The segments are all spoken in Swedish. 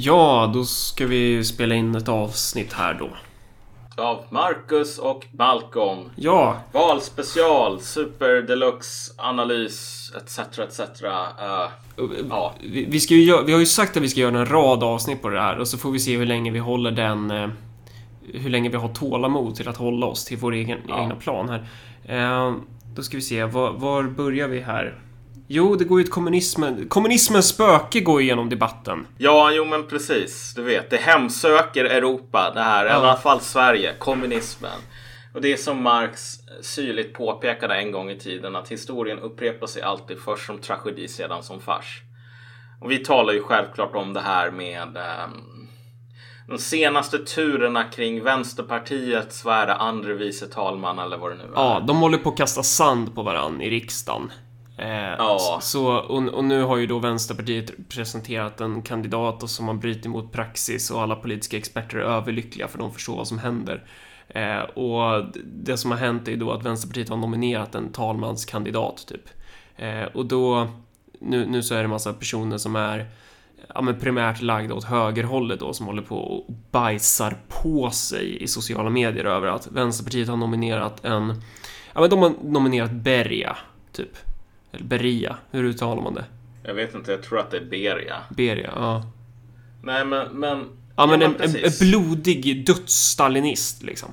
Ja, då ska vi spela in ett avsnitt här då. Av Marcus och Malcolm. Ja, Valspecial, super deluxe analys etc. etc. Uh, ja. vi, vi, ska ju, vi har ju sagt att vi ska göra en rad avsnitt på det här och så får vi se hur länge vi håller den... Eh, hur länge vi har tålamod till att hålla oss till vår egen, Ja. egna plan här. Eh, då ska vi se, var, var börjar vi här? Jo, det går ju ett kommunismen... Kommunismens spöke går igenom debatten. ja, jo men precis. Du vet, det hemsöker Europa. Det här, i Ja. alla fall Sverige. Kommunismen. Och det är som Marx syrligt påpekade en gång i tiden att historien upprepar sig alltid först som tragedi sedan som fars. Och vi talar ju självklart om det här med ehm, de senaste turerna kring Vänsterpartiets, vad är det, andre vice talman eller vad det nu är. Ja, de håller på att kasta sand på varann i riksdagen. Eh, Ja. så, och, och nu har ju då Vänsterpartiet presenterat en kandidat och som har brutit mot praxis och alla politiska experter är överlyckliga för de förstår vad som händer. Eh, och det som har hänt är ju då att Vänsterpartiet har nominerat en talmanskandidat typ. Eh, och då, nu, nu så är det massa personer som är ja, men primärt lagda åt högerhållet då som håller på och bajsar på sig i sociala medier över att Vänsterpartiet har nominerat en Ja men de har nominerat Beria, typ. Eller Beria, hur uttalar man det? Jag vet inte, jag tror att det är Beria. Beria, ja. Nej men, men... Ja men en, en, en blodig dödsstalinist liksom.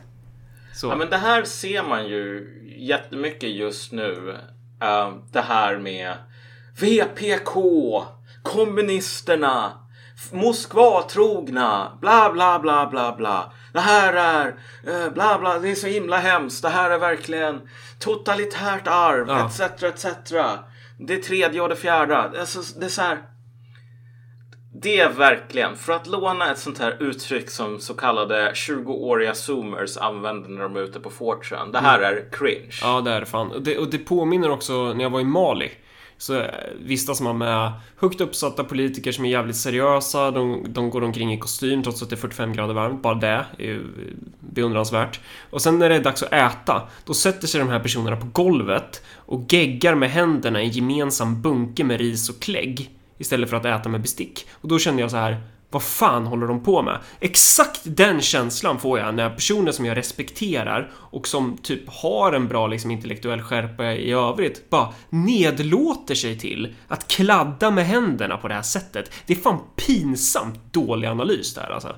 Så. Ja men det här ser man ju jättemycket just nu. Eh, det här med VPK, kommunisterna, F- Moskva-trogna, bla bla bla bla bla. Det här är eh, bla bla, det är så himla hemskt. Det här är verkligen totalitärt arv, Ja. etc etc. Det tredje och det fjärde. Alltså, det är så här. Det är verkligen, för att låna ett sånt här uttryck som så kallade 20-åriga zoomers använder när de är ute på 4chan. Det här är cringe. Ja, det är det fan. Och det, och det påminner också, när jag var i Mali, så eh, vistas man med högt uppsatta politiker som är jävligt seriösa. De, de går omkring i kostym trots att det är 45 grader varmt. Bara det är ju beundransvärt. Och sen när det är dags att äta, då sätter sig de här personerna på golvet och geggar med händerna i en gemensam bunke med ris och klägg istället för att äta med bestick. Och då kände jag så här, vad fan håller de på med? Exakt den känslan får jag när personer som jag respekterar och som typ har en bra liksom, intellektuell skärpa i övrigt bara nedlåter sig till att kladda med händerna på det här sättet. Det är fan pinsamt dålig analys där alltså.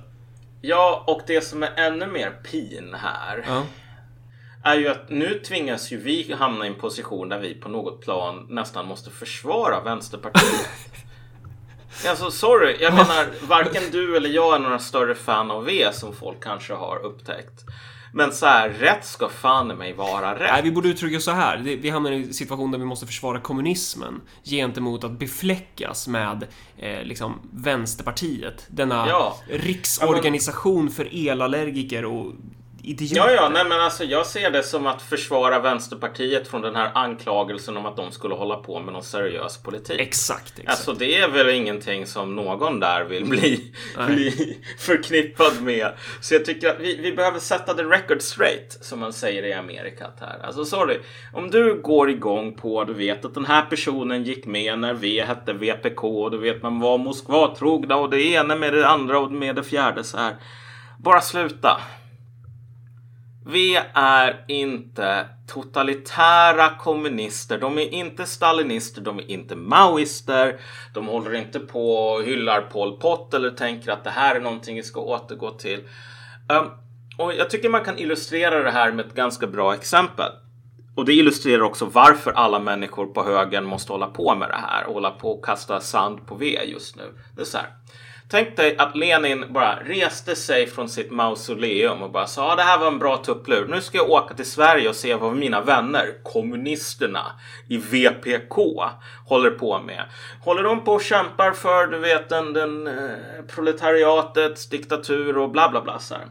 Ja, och det som är ännu mer pin här Ja. är ju att nu tvingas ju vi hamna i en position där vi på något plan nästan måste försvara Vänsterpartiet. Alltså sorry, jag menar varken du eller jag är några större fan av V som folk kanske har upptäckt. Men så här, rätt ska fan i mig vara Nej, rätt. vi borde uttrycka så här. Vi hamnar i en situation där vi måste försvara kommunismen gentemot att befläckas med eh, liksom Vänsterpartiet. Denna Ja. riksorganisation för elallergiker och idioter. Ja, ja, nej men alltså jag ser det som att försvara Vänsterpartiet från den här anklagelsen om att de skulle hålla på med någon seriös politik. Exakt, exakt. Alltså det är väl ingenting som någon där vill bli, Nej. bli förknippad med. Så jag tycker att vi, vi behöver sätta the record straight som man säger i Amerika här. Alltså sorry, om du går igång på, du vet att den här personen gick med när V hette VPK och du vet man var Moskva-trogna och det ena med det andra och med det fjärde så här. Bara sluta. Vi är inte totalitära kommunister. De är inte stalinister. De är inte maoister. De håller inte på och hyllar Pol Pot eller tänker att det här är någonting vi ska återgå till. Um, och jag tycker man kan illustrera det här med ett ganska bra exempel. Och det illustrerar också varför alla människor på högen måste hålla på med det här och hålla på och kasta sand på V just nu. Det är så här. Tänk dig att Lenin bara reste sig från sitt mausoleum och bara sa ah, det här var en bra tupplur. Nu ska jag åka till Sverige och se vad mina vänner, kommunisterna i VPK, håller på med. Håller de på och kämpar för, du vet, den, den eh, proletariatets diktatur och bla bla bla. Så här.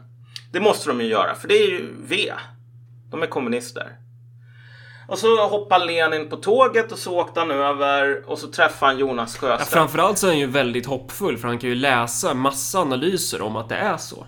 Det måste de ju göra, för det är ju V. De är kommunister. Och så hoppade Lenin på tåget och så åkte han över och så träffade han Jonas Ja, Sjöstedt. framförallt så är han ju väldigt hoppfull för han kan ju läsa massa analyser om att det är så.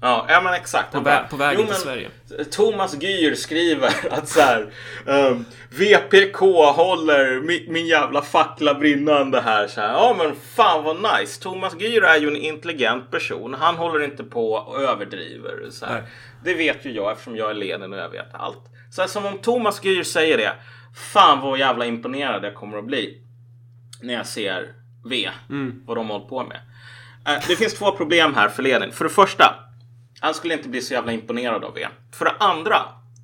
Ja, ja men exakt. På, vä på vägen "Jo, till Sverige. Thomas Gyer skriver att så här, ehm, VPK håller min, min jävla fackla brinnande här. Så här. Ja men fan vad nice. Thomas Gyer är ju en intelligent person. Han håller inte på och överdriver. Så här. Det vet ju jag eftersom jag är Lenin och jag vet allt. Så här, som om Thomas Gyer säger det. Fan vad jävla imponerad jag kommer att bli. När jag ser V. Vad de håller på med. Eh, Det finns två problem här för Lenin. För det första. Han skulle inte bli så jävla imponerad av V. För det andra.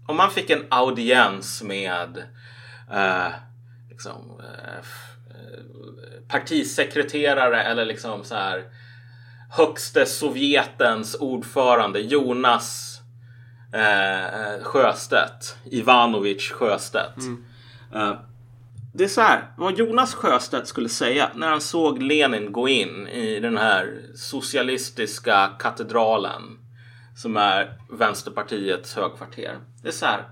Om man fick en audiens med eh, liksom, eh, eh, partisekreterare eller liksom så här högste Sovjetens ordförande Jonas Eh, eh, Sjöstedt. Ivanovic Sjöstedt. Mm. Eh, det är så här, vad Jonas Sjöstedt skulle säga när han såg Lenin gå in i den här socialistiska katedralen som är Vänsterpartiets högkvarter. Det är så här,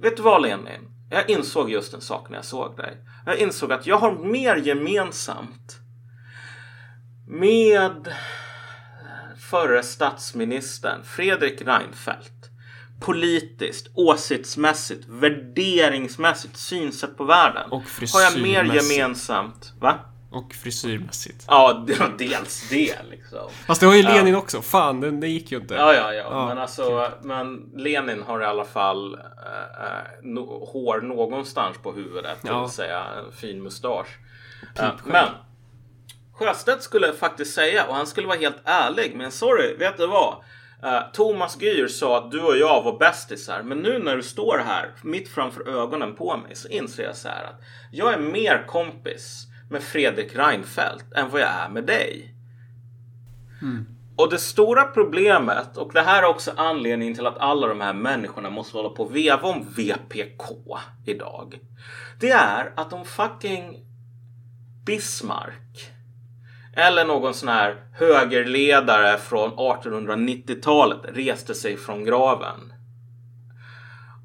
vet du vad Lenin? Jag insåg just en sak när jag såg dig. Jag insåg att jag har mer gemensamt med förre statsministern Fredrik Reinfeldt politiskt, åsiktsmässigt, värderingsmässigt, synsätt på världen. Och har jag mer gemensamt. Va? Och frisyrmässigt. Ja, det dels det liksom. Fast det har ju Lenin också. Fan, det, det gick ju inte. Ja, ja, ja. Ja, men alltså, men Lenin har i alla fall eh, eh, no, hår någonstans på huvudet. Det Ja. vill säga en fin mustasch. Eh, Pipskägg. men Sjöstedt skulle faktiskt säga, och han skulle vara helt ärlig, men sorry, vet du vad? Eh, Thomas Gyer sa att du och jag var bästisar, men nu när du står här mitt framför ögonen på mig så inser jag så här att jag är mer kompis med Fredrik Reinfeldt än vad jag är med dig. Och det stora problemet, och det här är också anledningen till att alla de här människorna måste hålla på och veva om VPK idag. Det är att de fucking Bismarck eller någon sån här högerledare från 1890-talet reste sig från graven.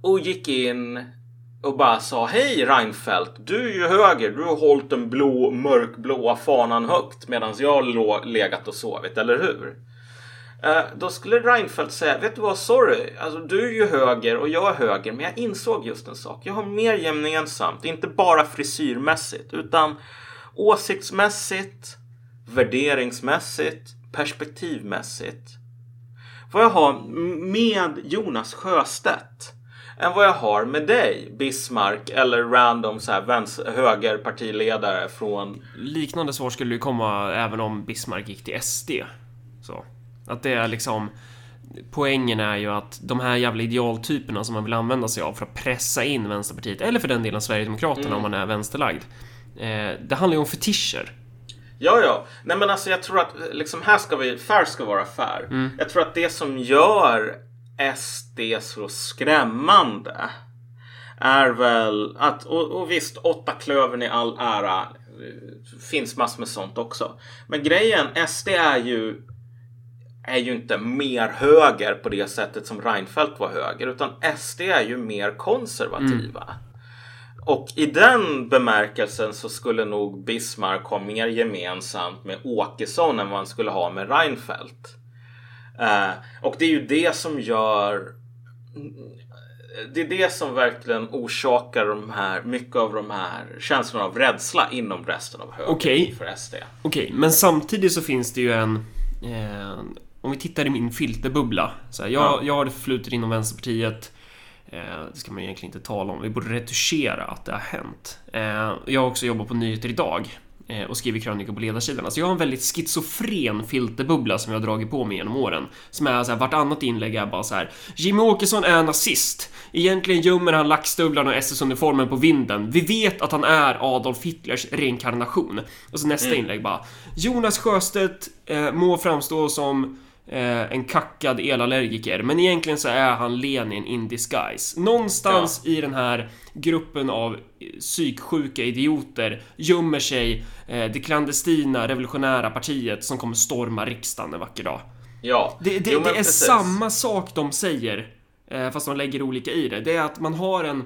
Och gick in och bara sa Hej Reinfeldt, du är ju höger. Du har hållit den blå, mörkblåa fanan högt medan jag har legat och sovit, eller hur? Eh, då skulle Reinfeldt säga, vet du vad, sorry, alltså du är ju höger och jag är höger, men jag insåg just en sak. Jag har mer gemensamt, inte bara frisyrmässigt, utan åsiktsmässigt, värderingsmässigt, perspektivmässigt. Vad jag har med Jonas Sjöstedt än vad jag har med dig, Bismarck eller random så här vänster, högerpartiledare från... Liknande svar skulle ju komma även om Bismarck gick till SD. Så. Att det är liksom... Poängen är ju att de här jävla idealtyperna som man vill använda sig av för att pressa in Vänsterpartiet, eller för den delen Sverigedemokraterna om man är vänsterlagd. Eh, det handlar ju om fetischer. Ja, ja. Nej, men alltså jag tror att liksom här ska vi, fair ska vara fair. Jag tror att det som gör SD så skrämmande är väl att, och, och visst, åtta klövern i all ära, finns massor med sånt också. Men grejen, SD är ju är ju inte mer höger på det sättet som Reinfeldt var höger, utan SD är ju mer konservativa. Och i den bemärkelsen så skulle nog Bismarck ha mer gemensamt med Åkesson än vad han skulle ha med Reinfeldt. Eh, och det är ju det som gör det är det som verkligen orsakar de här, mycket av de här känslorna av rädsla inom resten av högern Okej. för SD. Okej, men samtidigt så finns det ju en... Eh, om vi tittar i min filterbubbla. Så här, jag, Ja. jag har det förflutet inom Vänsterpartiet. Eh, det ska man egentligen inte tala om. Vi borde retuschera att det har hänt. Eh, jag har också jobbat på Nyheter Idag eh, och skrivit krönikor på ledarsidan. Alltså jag har en väldigt schizofren filterbubbla som jag har dragit på mig genom åren. Som är så här, vartannat inlägg är bara så här. Jimmy Åkesson är nazist. Egentligen gömmer han lackstövlarna och SS-uniformen på vinden. Vi vet att han är Adolf Hitlers reinkarnation. Och så nästa inlägg bara. Jonas Sjöstedt eh, må framstå som eh, en kackad elallergiker, men egentligen så är han Lenin in disguise. Någonstans i den här gruppen av psyksjuka idioter gömmer sig eh, det klandestina revolutionära partiet som kommer storma riksdagen en vacker dag. Ja, Det, det, Jo, det är precis. samma sak de säger, eh, fast de lägger olika i det. Det är att man har en,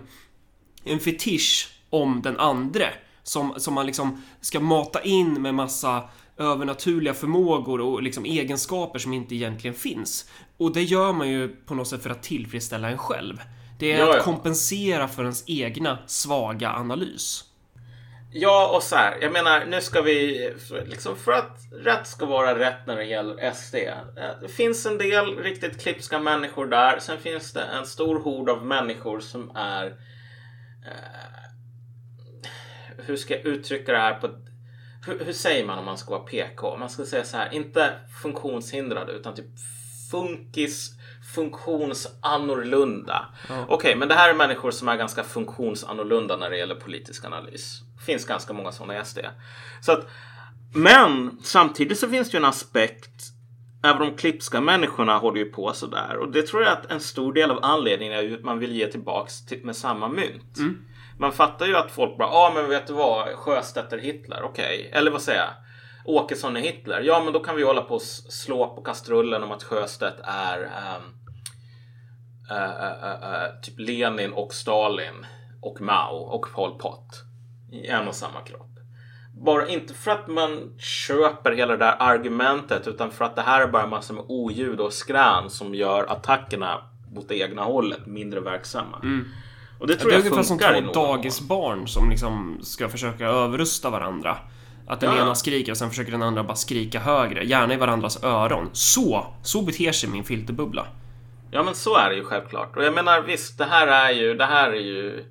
en fetisch om den andre som, som man liksom ska mata in med massa övernaturliga förmågor och liksom egenskaper som inte egentligen finns. Och det gör man ju på något sätt för att tillfredsställa en själv. Det är Ja, att ja. kompensera för ens egna svaga analys. Ja, och så här. Jag menar, nu ska vi... Liksom för att rätt ska vara rätt när det gäller SD. eh, Det finns en del riktigt klipska människor där. Sen finns det en stor hord av människor som är... Eh, hur ska jag uttrycka det här på... ett- Hur, hur säger man om man ska vara PK? Man ska säga så här, inte funktionshindrade utan typ funkis funktionsannorlunda. Okej, men det här är människor som är ganska funktionsannorlunda när det gäller politisk analys. Det finns ganska många sådana i SD. Så att, men samtidigt så finns det ju en aspekt Även de klipska människorna håller ju på sådär. Och det tror jag att en stor del av anledningen är att man vill ge tillbaks till, med samma mynt. Man fattar ju att folk bara, ja ah, men vet du vad, Sjöstedt är Hitler, okej. Eller vad säger jag? Åkesson är Hitler. Ja men då kan vi hålla på och slå på kastrullen om att Sjöstedt är ehm, eh, eh, eh, eh, typ Lenin och Stalin och Mao och Pol Pot i en och samma kropp. Bara inte för att man köper hela det där argumentet utan för att det här är bara massor med oljud och skrän som gör attackerna mot det egna hållet mindre verksamma. Mm. Och det tror Det är jag som funkar i två dagisbarn som liksom ska försöka överrusta varandra. Att den Ja. ena skriker och sen försöker den andra bara skrika högre, gärna i varandras öron. Så, så beter sig min filterbubbla. Ja men så är det ju självklart. Och jag menar visst, det här är ju, det här är ju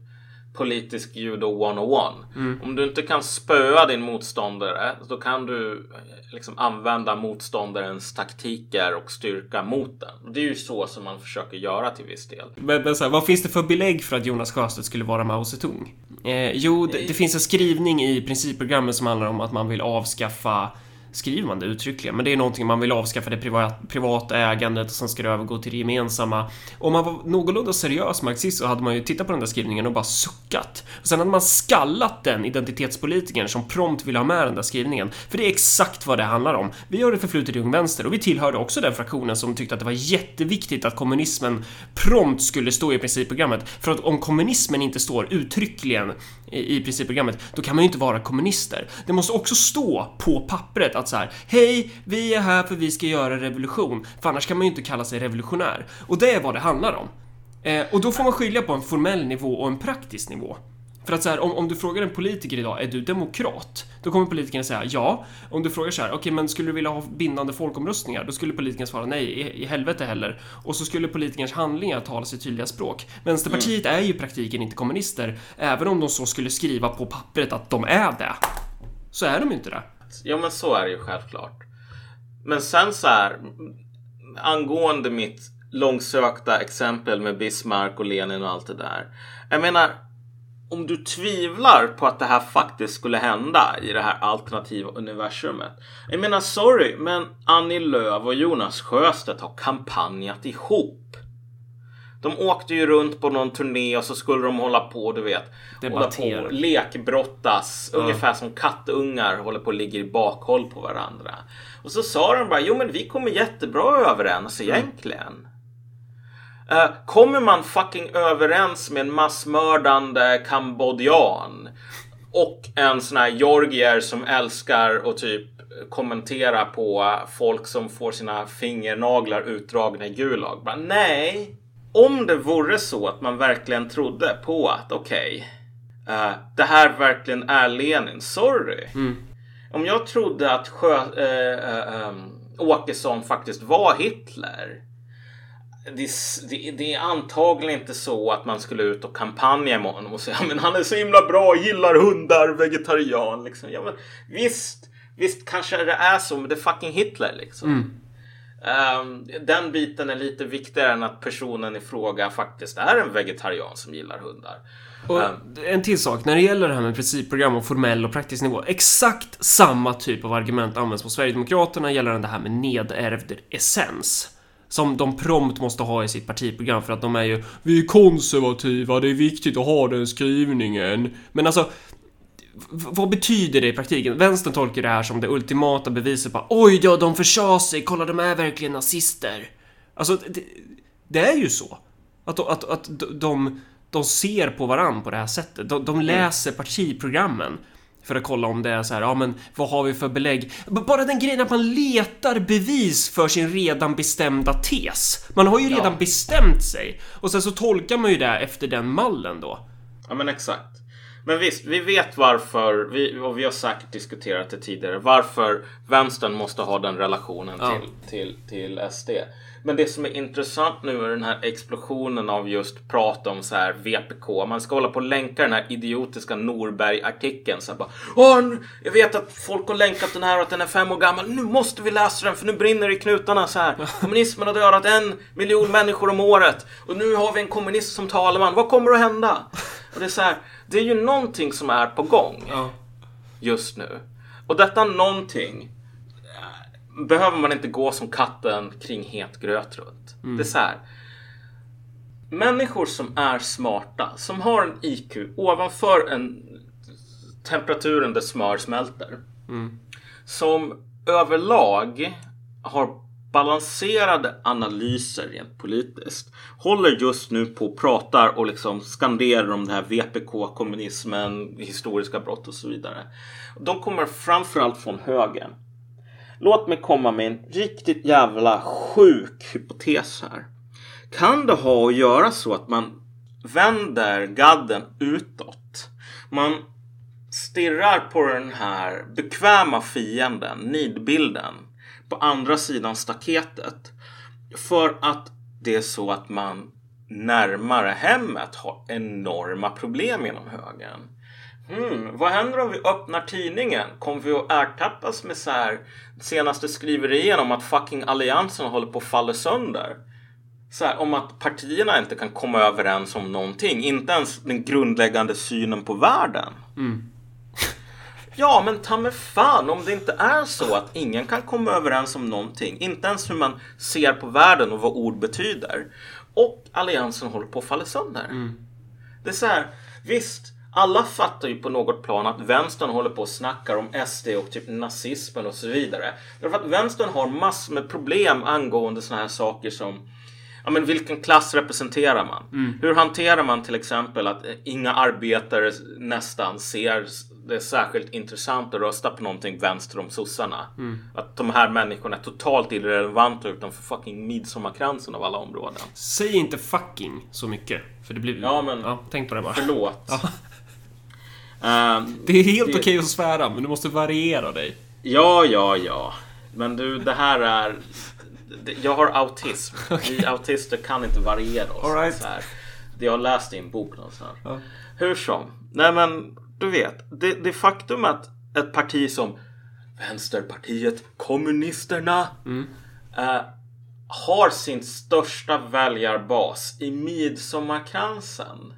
politisk judo 101. Om du inte kan spöa din motståndare då kan du eh, liksom använda motståndarens taktiker och styrka mot den. Det är ju så som man försöker göra till viss del. Men, men så här, vad finns det för belägg för att Jonas Sjöstedt skulle vara Mao Zedong? Eh, jo, det, det finns en skrivning i principprogrammet som handlar om att man vill avskaffa Skriver man det uttryckligen? Men det är någonting man vill avskaffa det privat, privata ägandet och sen ska det övergå till det gemensamma. Om man var någorlunda seriös marxist så hade man ju tittat på den där skrivningen och bara suckat. Och sen hade man skallat den identitetspolitikern som prompt ville ha med den där skrivningen. För det är exakt vad det handlar om. Vi har det förflutet i Ung Vänster och vi tillhörde också den fraktionen som tyckte att det var jätteviktigt att kommunismen prompt skulle stå i principprogrammet. För att om kommunismen inte står uttryckligen i, i principprogrammet, då kan man ju inte vara kommunister. Det måste också stå på pappret att så här, hej, vi är här för vi ska göra revolution. För annars kan man ju inte kalla sig revolutionär. Och det är vad det handlar om. Eh, och då får man skilja på en formell nivå och en praktisk nivå. För att så här, om, om du frågar en politiker idag, är du demokrat? Då kommer politikern säga ja. Om du frågar så här, okej men skulle du vilja ha bindande folkomröstningar? Då skulle politikern svara nej, i, i helvete heller. Och så skulle politikerns handlingar tala sitt tydliga språk. Vänsterpartiet är ju i praktiken inte kommunister, även om de så skulle skriva på pappret att de är det. Så är de inte det. Ja men så är det ju självklart. Men sen så här angående mitt långsökta exempel med Bismarck och Lenin och allt det där. Jag menar om du tvivlar på att det här faktiskt skulle hända i det här alternativa universumet. Jag menar sorry men Annie Lööf och Jonas Sjöstedt har kampanjat ihop. De åkte ju runt på någon turné och så skulle de hålla på, du vet. Hålla Debattera. på och lekbrottas. Ungefär som kattungar håller på och ligger i bakhåll på varandra. Och så sa de bara, jo men vi kommer jättebra överens egentligen. Eh, kommer man fucking överens med en massmördande kambodjan och en sån här georgier som älskar att typ kommentera på folk som får sina fingernaglar utdragna i Gulag. Bara, nej. Om det vore så att man verkligen trodde på att okej, eh, det här verkligen är Lenin. Sorry. Om jag trodde att Sjö, eh, ehm, Åkesson faktiskt var Hitler det, det, det är antagligen inte så att man skulle ut och kampanja med honom och säga men han är så himla bra, gillar hundar, vegetarian. Liksom. Ja, men, visst, visst kanske det är så, men det är fucking Hitler liksom. Ehm, den biten är lite viktigare än att personen i fråga faktiskt är en vegetarian som gillar hundar. Och en till sak, när det gäller det här med principprogram och formell och praktisk nivå. Exakt samma typ av argument används på Sverigedemokraterna gällande det här med nedärvd essens. Som de prompt måste ha i sitt partiprogram för att de är ju Vi är konservativa, det är viktigt att ha den skrivningen. Men alltså vad betyder det i praktiken? Vänstern tolkar det här som det ultimata beviset på Oj då, de försade sig, kolla de är verkligen nazister. Alltså, det, det är ju så. Att, att, att de, de ser på varann på det här sättet. De, de läser partiprogrammen. För att kolla om det är så här, ja men vad har vi för belägg? Bara den grejen att man letar bevis för sin redan bestämda tes. Man har ju Ja. redan bestämt sig. Och sen så tolkar man ju det efter den mallen då. Ja men exakt. Men visst, vi vet varför, vi, och vi har säkert diskuterat det tidigare, varför vänstern måste ha den relationen Ja. till, till, till SD. Men det som är intressant nu är den här explosionen av just prat om så här VPK. Man ska hålla på och länka den här idiotiska Norberg-artikeln. Så här bara, Åh, jag vet att folk har länkat den här och att den är fem år gammal. Nu måste vi läsa den för nu brinner det i knutarna så här. Kommunismen har dödat en miljon människor om året. Och nu har vi en kommunist som talman. Vad kommer att hända? Och det är så här, det är ju någonting som är på gång Ja. just nu. Och detta någonting eh, behöver man inte gå som katten kring het gröt runt. Det är så här. Människor som är smarta, som har en IQ ovanför en temperaturen där smör smälter. Som överlag har balanserade analyser rent politiskt. Håller just nu på och pratar och liksom skanderar om det här VPK, kommunismen, historiska brott och så vidare. De kommer framförallt från högern. Låt mig komma med en riktigt jävla sjuk hypotes här. Kan det ha att göra så att man vänder gadden utåt? Man stirrar på den här bekväma fienden, nidbilden, på andra sidan staketet. För att det är så att man närmare hemmet har enorma problem inom högern. Hmm, vad händer om vi öppnar tidningen? Kommer vi att ertappas med så här senaste skriverien om att fucking alliansen håller på att falla sönder? Så här, om att partierna inte kan komma överens om någonting. Inte ens den grundläggande synen på världen. Mm. Ja, men ta mig fan om det inte är så att ingen kan komma överens om någonting. Inte ens hur man ser på världen och vad ord betyder. Och alliansen håller på att falla sönder. Det är så här, visst, alla fattar ju på något plan att vänstern håller på och snackar om SD och typ nazismen och så vidare. Därför att vänstern har massor med problem angående såna här saker som Ja, men vilken klass representerar man? Hur hanterar man till exempel att inga arbetare nästan ser det är särskilt intressant att rösta på någonting vänster om sossarna? Att de här människorna är totalt irrelevanta utanför fucking midsommarkransen av alla områden. Säg inte fucking så mycket. För det blir... Ja, men- Ja, tänk på det bara. Förlåt. Ja. Ehm, Det är helt Det- okej att svära, men du måste variera dig. Ja, ja, ja. Men du, det här är... Jag har autism. Vi autister kan inte variera oss. All right. så här. Det jag har läst i en bok någonstans. Ja. Hur som. Nej men, du vet. Det, det faktum att ett parti som Vänsterpartiet Kommunisterna eh, har sin största väljarbas i midsommarkransen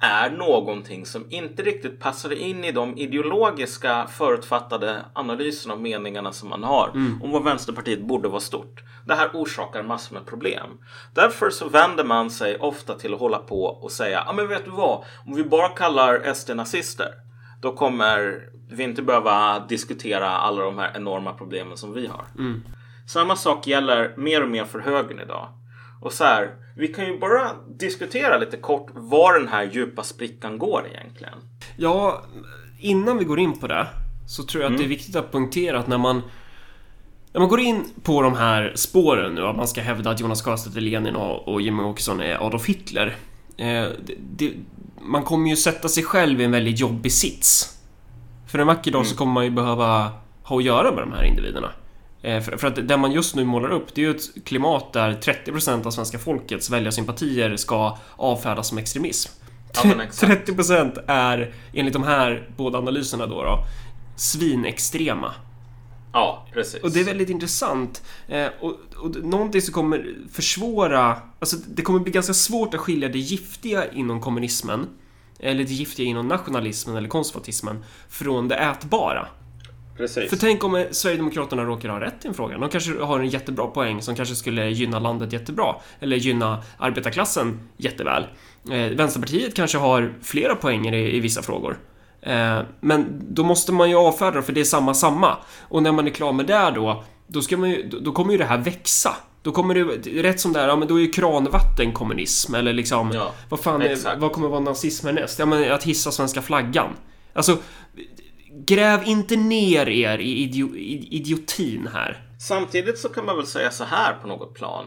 är någonting som inte riktigt passar in i de ideologiska förutfattade analyserna och meningarna som man har om vad Vänsterpartiet borde vara stort. Det här orsakar massor med problem. Därför så vänder man sig ofta till att hålla på och säga, ja men vet du vad, om vi bara kallar SD nazister, då kommer vi inte behöva diskutera alla de här enorma problemen som vi har. Samma sak gäller mer och mer för högern idag. Och så här, vi kan ju bara diskutera lite kort var den här djupa sprickan går egentligen. Ja, innan vi går in på det så tror jag att det är viktigt att poängtera att när man när man går in på de här spåren nu, att man ska hävda att Jonas Sjöstedt är Lenin och, och Jimmie Åkesson är Adolf Hitler. Eh, det, det, man kommer ju sätta sig själv i en väldigt jobbig sits. För en vacker dag så kommer man ju behöva ha att göra med de här individerna. Eh, för, att det man just nu målar upp, det är ju ett klimat där 30% av svenska folkets väljarsympatier ska avfärdas som extremism. Ja, men exakt. 30% är, enligt de här båda analyserna då, då svinextrema. Ja, precis. Och det är väldigt intressant. Eh, och, och någonting som kommer försvåra... Alltså det kommer bli ganska svårt att skilja det giftiga inom kommunismen eller det giftiga inom nationalismen eller konservatismen från det ätbara. Precis. För tänk om Sverigedemokraterna råkar ha rätt i en fråga. De kanske har en jättebra poäng som kanske skulle gynna landet jättebra. Eller gynna arbetarklassen jätteväl. Eh, Vänsterpartiet kanske har flera poänger i, i vissa frågor. Eh, men då måste man ju avfärda det för det är samma samma. Och när man är klar med det då, då, ska man ju, då, kommer ju det här växa. Då kommer det, rätt som det är, ja men då är ju kranvatten kommunism eller liksom, Ja, vad fan, är, vad kommer vara nazism härnäst? Ja men att hissa svenska flaggan. Alltså, gräv inte ner er i, idio, idiotin här. Samtidigt så kan man väl säga så här på något plan.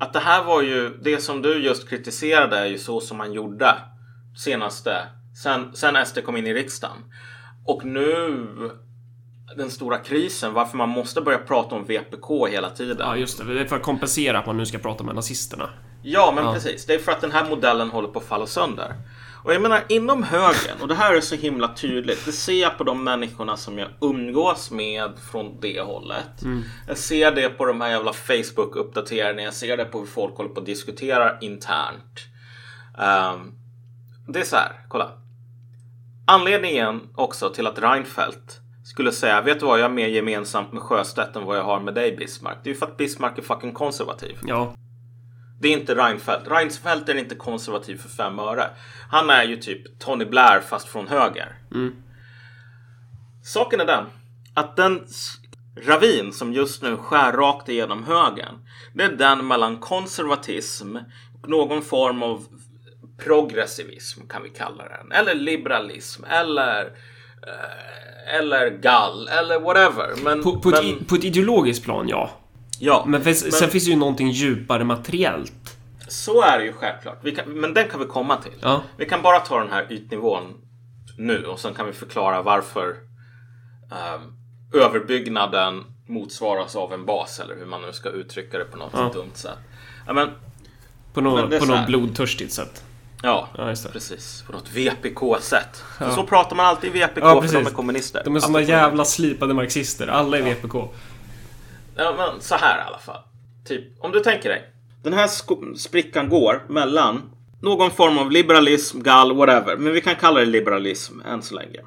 Att det här var ju, det som du just kritiserade är ju så som man gjorde senaste, sen, sen SD kom in i riksdagen. Och nu den stora krisen, varför man måste börja prata om VPK hela tiden. Ja, just det. Det är för att kompensera att man nu ska prata med nazisterna. Ja, men precis. Det är för att den här modellen håller på att falla sönder. Och jag menar inom högern, och det här är så himla tydligt. Det ser jag på de människorna som jag umgås med från det hållet. Jag ser det på de här jävla Facebook-uppdateringarna. Jag ser det på hur folk håller på och diskuterar internt. Ehm, det är så här, kolla. Anledningen också till att Reinfeldt skulle säga, vet du vad, jag har mer gemensamt med Sjöstedt än vad jag har med dig Bismarck. Det är ju för att Bismarck är fucking konservativ. Ja. Det är inte Reinfeldt. Reinfeldt är inte konservativ för fem öre. Han är ju typ Tony Blair fast från höger. Saken är den att den ravin som just nu skär rakt igenom högern. Det är den mellan konservatism och någon form av progressivism kan vi kalla den. Eller liberalism eller eh, eller gall eller whatever. Men, På, på, men ett, på ett ideologiskt plan, ja. Ja, Men, för, sen finns det ju någonting djupare materiellt. Så är det ju självklart. Kan, men den kan vi komma till. Ja. Vi kan bara ta den här ytnivån nu och sen kan vi förklara varför ehm, överbyggnaden motsvaras av en bas eller hur man nu ska uttrycka det på något Ja. dumt sätt. Ja, men, På, Men något på något blodtörstigt sätt. ja, Ja, precis. På något VPK-sätt. För Så pratar man alltid i VPK Ja, för de är kommunister. De är Apropå- jävla slipade marxister. Alla är VPK. Ja, men så här i alla fall. Typ, om du tänker dig. Den här sprickan går mellan någon form av liberalism, gall, whatever. Men vi kan kalla det liberalism än så länge.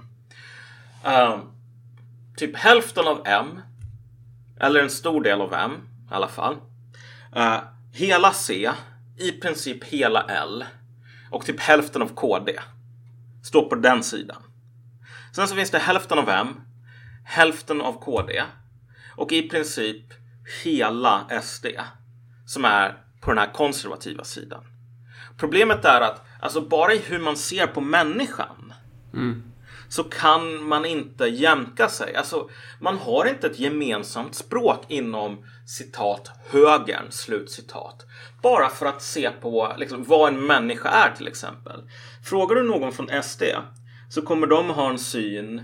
Ehm, typ hälften av M. Eller en stor del av M i alla fall. Eh, hela C. I princip hela L. Och typ hälften av KD. Står på den sidan. Sen så finns det hälften av M. Hälften av KD. Och i princip hela SD som är på den här konservativa sidan. Problemet är att alltså bara i hur man ser på människan så kan man inte jämka sig. Alltså, man har inte ett gemensamt språk inom citat högern, slutcitat. Bara för att se på liksom, vad en människa är till exempel. Frågar du någon från SD så kommer de ha en syn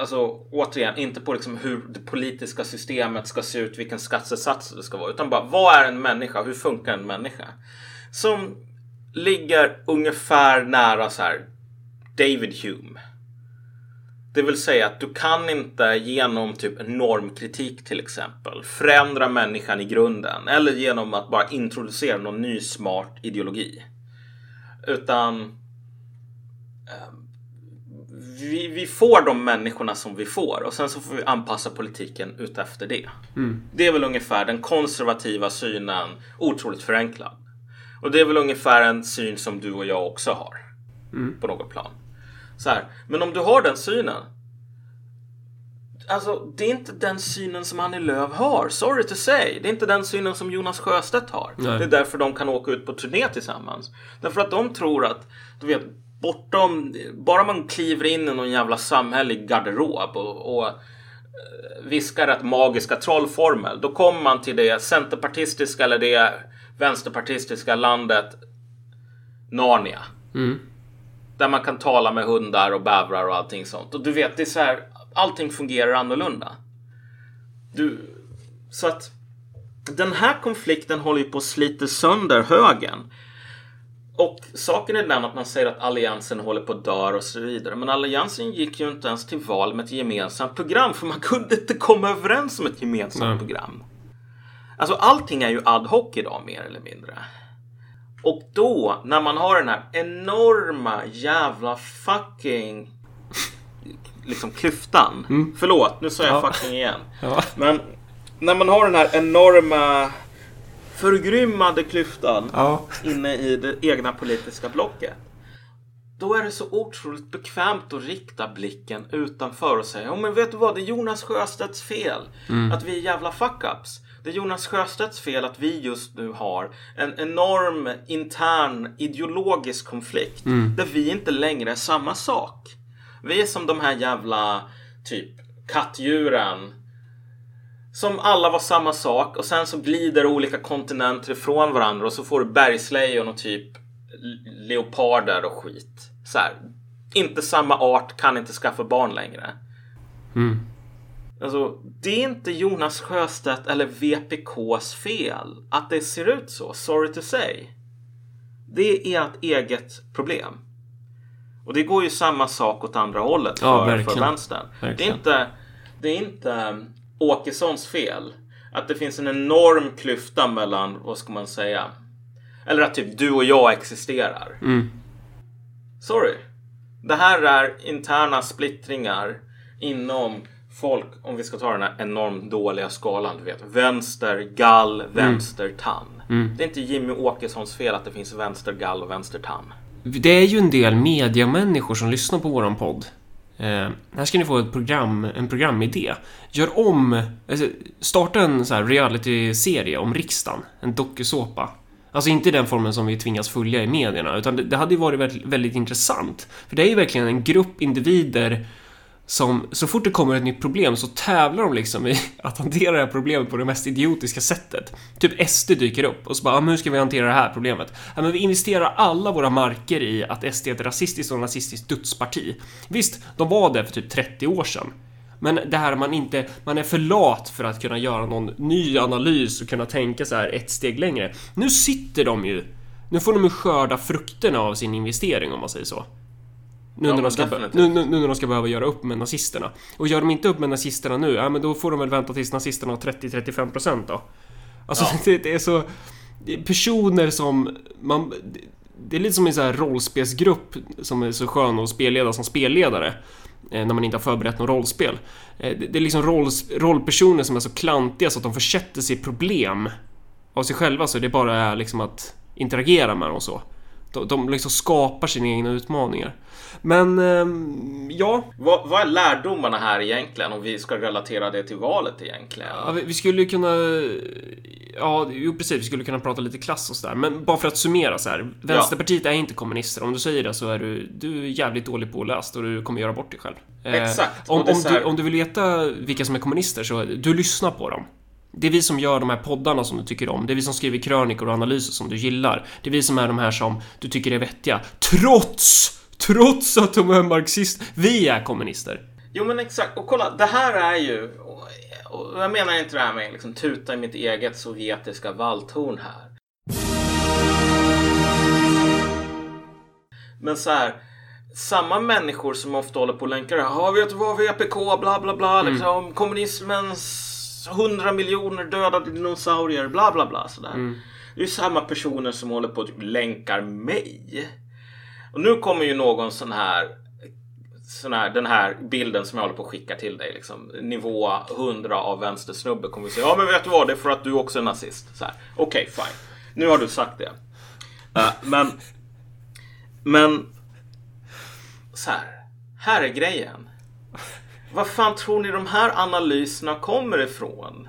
Alltså återigen, inte på liksom hur det politiska systemet ska se ut, vilken skattesats det ska vara, utan bara vad är en människa? Hur funkar en människa? Som ligger ungefär nära så här David Hume. Det vill säga att du kan inte genom typ normkritik till exempel förändra människan i grunden eller genom att bara introducera någon ny smart ideologi. Utan vi, vi får de människorna som vi får och sen så får vi anpassa politiken utefter det. Det är väl ungefär den konservativa synen, otroligt förenklad. Och det är väl ungefär en syn som du och jag också har. På något plan. Så här. Men om du har den synen. Alltså, det är inte den synen som Annie Lööf har. Sorry to say. Det är inte den synen som Jonas Sjöstedt har. Nej. Det är därför de kan åka ut på turné tillsammans. Därför att de tror att, du vet, bortom, bara man kliver in i någon jävla samhällelig garderob och, och eh, viskar rätt magiska trollformel. Då kommer man till det centerpartistiska eller det vänsterpartistiska landet Narnia. Där man kan tala med hundar och bävrar och allting sånt. Och du vet, det är så här, allting fungerar annorlunda. Du, så att den här konflikten håller ju på att slita sönder högern. Och saken är den att man säger att alliansen håller på att dö och så vidare. Men alliansen gick ju inte ens till val med ett gemensamt program för man kunde inte komma överens om ett gemensamt Nej. program. Alltså allting är ju ad hoc idag mer eller mindre. Och då när man har den här enorma jävla fucking liksom klyftan. Förlåt, nu sa jag Ja. fucking igen. Ja. Men när man har den här enorma förgrymmade klyftan Ja. inne i det egna politiska blocket. Då är det så otroligt bekvämt att rikta blicken utanför och säga, ja men vet du vad, det är Jonas Sjöstedts fel att vi är jävla fuck-ups. Det är Jonas Sjöstedts fel att vi just nu har en enorm intern ideologisk konflikt där vi inte längre är samma sak. Vi är som de här jävla typ kattdjuren. Som alla var samma sak och sen så glider olika kontinenter ifrån varandra och så får du bergslejon och typ leoparder och skit. Så här, inte samma art, kan inte skaffa barn längre. Mm. Alltså, det är inte Jonas Sjöstedt eller VPKs fel att det ser ut så. Sorry to say. Det är ert eget problem. Och det går ju samma sak åt andra hållet Ja, för, verkligen. för vänstern. Det är inte, det är inte Åkessons fel att det finns en enorm klyfta mellan, vad ska man säga, eller att typ du och jag existerar. Mm. Sorry. Det här är interna splittringar inom folk, om vi ska ta den här enormt dåliga skalan, du vet. Vänster, gall, vänster, tann. Det är inte Jimmy Åkessons fel att det finns vänster, gall och vänster, tann. Det är ju en del mediamänniskor som lyssnar på våran podd. Eh, här ska ni få ett program, en programidé. Gör om, alltså, starta en så här reality-serie om riksdagen. En dokusåpa. Alltså inte i den formen som vi tvingas följa i medierna, utan det, det hade ju varit väldigt, väldigt intressant. För det är ju verkligen en grupp individer som så fort det kommer ett nytt problem så tävlar de liksom i att hantera det här problemet på det mest idiotiska sättet. Typ SD dyker upp och så bara, ah, men hur ska vi hantera det här problemet? Ja, men vi investerar alla våra marker i att SD är ett rasistiskt och nazistiskt dödsparti. Visst, de var det för typ 30 år sedan. Men det här man inte, man är för lat för att kunna göra någon ny analys och kunna tänka så här ett steg längre. Nu sitter de ju, nu får de ju skörda frukterna av sin investering om man säger så. Nu, Ja, när de ska, nu, nu, nu när de ska behöva göra upp med nazisterna. Och gör de inte upp med nazisterna nu, ja men då får de väl vänta tills nazisterna har 30-35% då. Alltså Ja. det, det är så... det är Personer som man... Det är lite som en sån här rollspelsgrupp som är så skön att spelleda som spelledare. eh, När man inte har förberett något rollspel. Eh, Det det är liksom roll, rollpersoner som är så klantiga så att de försätter sig i problem av sig själva så det bara är liksom att interagera med dem och så. De, de liksom skapar sina egna utmaningar. Men, ehm, ja. Vad, vad är lärdomarna här egentligen om vi ska relatera det till valet egentligen? ja. vi- Vi skulle kunna... Ja, jo precis. Vi skulle kunna prata lite klass och sådär. Men bara för att summera så här. Vänsterpartiet är inte kommunister. Om du säger det så är du, du är jävligt dålig påläst och du kommer göra bort dig själv. Eh, Exakt, Om, är om, här- du, om du vill veta vilka som är kommunister så du lyssnar på dem. Det är vi som gör de här poddarna som du tycker om. Det är vi som skriver krönikor och analyser som du gillar. Det är vi som är de här som du tycker är vettiga. Trots! Trots att de är marxist. Vi är kommunister. Jo men exakt, och kolla, det här är ju... Och, jag menar inte det här med liksom tuta i mitt eget sovjetiska valthorn här. Men så här, samma människor som ofta håller på och länkar Ja, vet du vad, VPK, bla bla bla, liksom, kommunismens 100 miljoner dödade dinosaurier, bla bla bla sådär. Det är ju samma personer som håller på och typ länkar mig. Och nu kommer ju någon sån här sån här, den här bilden som jag håller på att skicka till dig. Liksom, nivå 100 av vänstersnubbe kommer säga. Ja men vet du vad, det är för att du också är nazist. Okej okay, Okej, fine. Nu har du sagt det. Uh, men... Men... Så här. Här är grejen. Var fan tror ni de här analyserna kommer ifrån?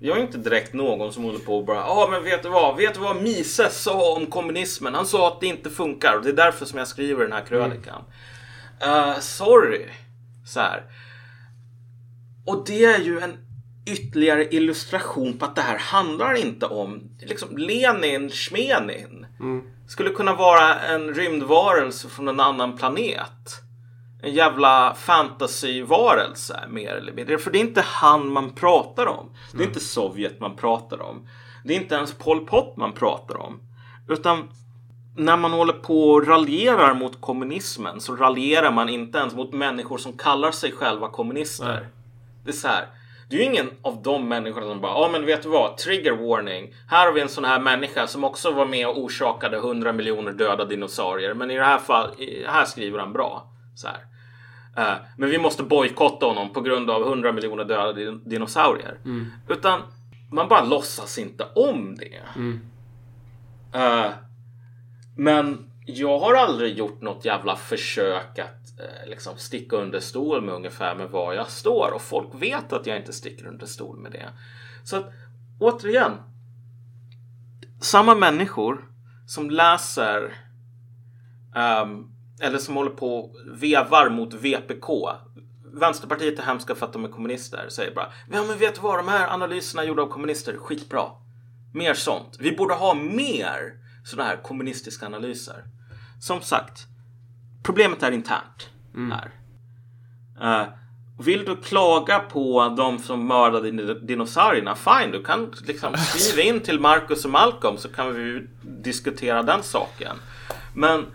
Jag är inte direkt någon som håller på och bara Ja men vet du vad, vet du vad Mises sa om kommunismen? Han sa att det inte funkar och det är därför som jag skriver den här krönikan. Eh, sorry. Så här. Och det är ju en ytterligare illustration på att det här handlar inte om liksom Lenin, Schmenin. Skulle kunna vara en rymdvarelse från en annan planet. En jävla fantasyvarelse mer eller mindre. För det är inte han man pratar om. Det är inte Sovjet man pratar om. Det är inte ens Pol Pot man pratar om. Utan när man håller på och raljerar mot kommunismen så raljerar man inte ens mot människor som kallar sig själva kommunister. Nej. Det är så här. Det är ju ingen av de människorna som bara, ja men vet du vad, trigger warning. Här har vi en sån här människa som också var med och orsakade 100 miljoner döda dinosaurier. Men i det här fallet, här skriver han bra. Så här. Eh, men vi måste bojkotta honom på grund av 100 miljoner döda din- dinosaurier. Utan man bara låtsas inte om det. Eh, men jag har aldrig gjort något jävla försök att eh, liksom sticka under stol med ungefär med var jag står och folk vet att jag inte sticker under stol med det. Så att återigen. Samma människor som läser ehm, eller som håller på och vevar mot VPK. Vänsterpartiet är hemska för att de är kommunister. Säger bara, ja men vet du vad, de här analyserna gjorda av kommunister, skitbra. Mer sånt. Vi borde ha mer sådana här kommunistiska analyser. Som sagt, problemet är internt här. Eh, vill du klaga på de som mördade din- dinosaurierna? Fine, du kan liksom skriva in till Marcus och Malcolm så kan vi diskutera den saken. Men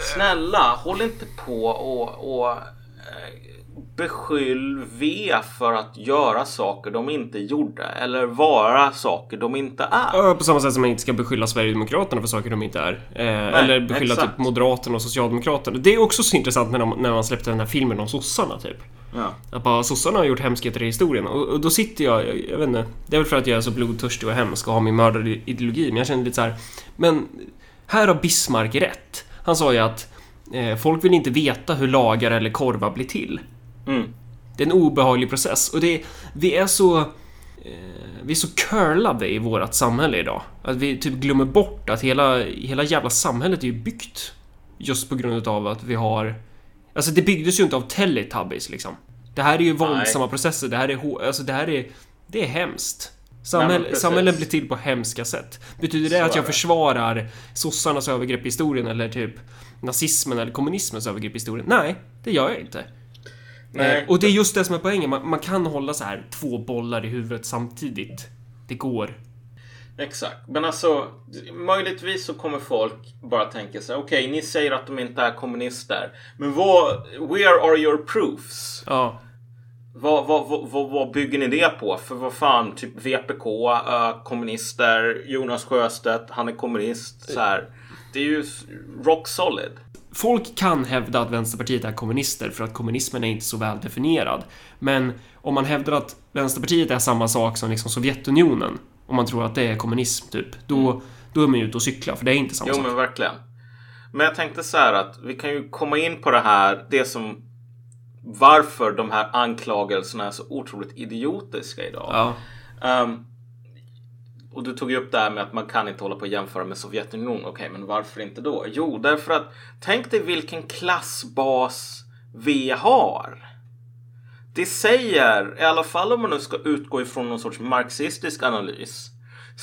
snälla, håll inte på och, och eh, beskyll V för att göra saker de inte gjorde eller vara saker de inte är. På samma sätt som man inte ska beskylla Sverigedemokraterna för saker de inte är. Eh, eller beskylla exakt. typ Moderaterna och Socialdemokraterna. Det är också så intressant när, de, när man släppte den här filmen om sossarna typ. Ja. Att bara sossarna har gjort hemskheter i historien. Och, och då sitter jag, jag, jag vet inte. Det är väl för att jag är så blodtörstig och hemsk och har min mördarideologi. Men jag känner lite så här. Men här har Bismarck rätt. Han sa ju att eh, folk vill inte veta hur lagar eller korvar blir till. Mm. Det är en obehaglig process och det, vi är så... Eh, vi är så curlade i vårt samhälle idag. Att vi typ glömmer bort att hela, hela jävla samhället är ju byggt just på grund av att vi har... Alltså det byggdes ju inte av Teletubbies liksom. Det här är ju våldsamma processer, det här är... Alltså det här är... Det är hemskt. Nej, Samhälle, precis. samhällen blir till på hemska sätt. Betyder det Så att jag det. försvarar sossarnas övergrepp i historien eller typ nazismen eller kommunismens övergrepp i historien? Nej, det gör jag inte. Nej. Eh, och det är just det som är poängen. Man, man kan hålla så här två bollar i huvudet samtidigt. Det går. Exakt, men alltså möjligtvis så kommer folk bara tänka sig okej, ni säger att de inte är kommunister, men vad, where are your proofs? Ja. Vad, vad, vad, vad, bygger ni det på? För vad fan, typ VPK, kommunister, Jonas Sjöstedt, han är kommunist, så här. Det är ju rock solid. Folk kan hävda att Vänsterpartiet är kommunister för att kommunismen är inte så väl definierad. Men om man hävdar att Vänsterpartiet är samma sak som liksom Sovjetunionen, om man tror att det är kommunism typ, då, då är man ju ute och cyklar för det är inte samma Jo sak. men verkligen. Men jag tänkte så här att vi kan ju komma in på det här, det som varför de här anklagelserna är så otroligt idiotiska idag. Ja. Ehm, och du tog ju upp det här med att man kan inte hålla på och jämföra med Sovjetunionen. Okej, men varför inte då? Jo, därför att tänk dig vilken klassbas vi har. Det säger, i alla fall om man nu ska utgå ifrån någon sorts marxistisk analys,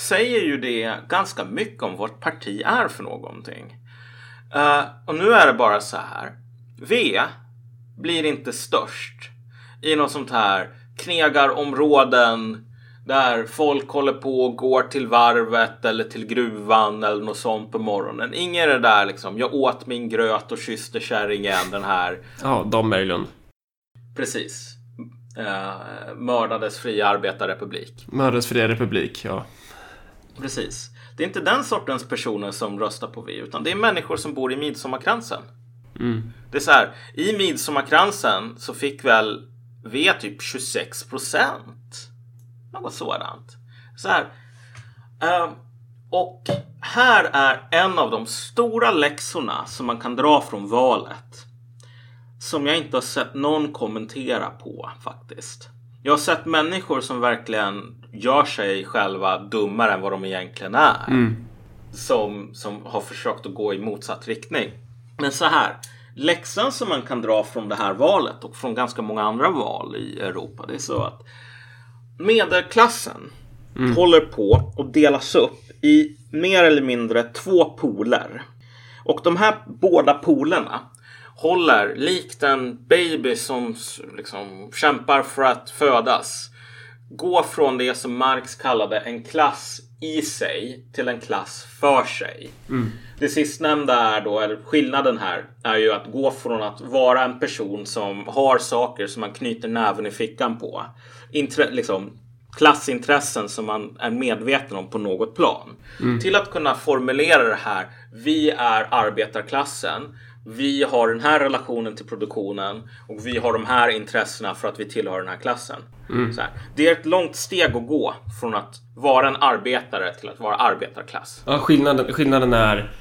säger ju det ganska mycket om vad ett parti är för någonting. Eh, och nu är det bara så här. V blir inte störst i något sånt här knegarområden där folk håller på och går till varvet eller till gruvan eller något sånt på morgonen. Inget det där liksom. Jag åt min gröt och kysste kärringen. Den här Ja, Dan Berglund. precis. Uh, mördades fria arbetarrepublik. Mördades det republik, ja. Precis. Det är inte den sortens personer som röstar på V utan det är människor som bor i Midsommarkransen. Mm. Det är så här, i Midsommarkransen så fick väl V typ 26 procent. Något sådant. Så här. ehm, och här är en av de stora läxorna som man kan dra från valet. Som jag inte har sett någon kommentera på faktiskt. Jag har sett människor som verkligen gör sig själva dummare än vad de egentligen är Mm. som, som har försökt att gå i motsatt riktning. Men så här, läxan som man kan dra från det här valet och från ganska många andra val i Europa, det är så att medelklassen håller på att delas upp i mer eller mindre två poler. Och de här båda polerna håller likt en baby som liksom kämpar för att födas gå från det som Marx kallade en klass i sig till en klass för sig. Det sistnämnda är då, eller skillnaden här, är ju att gå från att vara en person som har saker som man knyter näven i fickan på. Intre, liksom, klassintressen som man är medveten om på något plan. Till att kunna formulera det här. Vi är arbetarklassen. Vi har den här relationen till produktionen och vi har de här intressena för att vi tillhör den här klassen. Så här. Det är ett långt steg att gå från att vara en arbetare till att vara arbetarklass. Ja, skillnaden, skillnaden är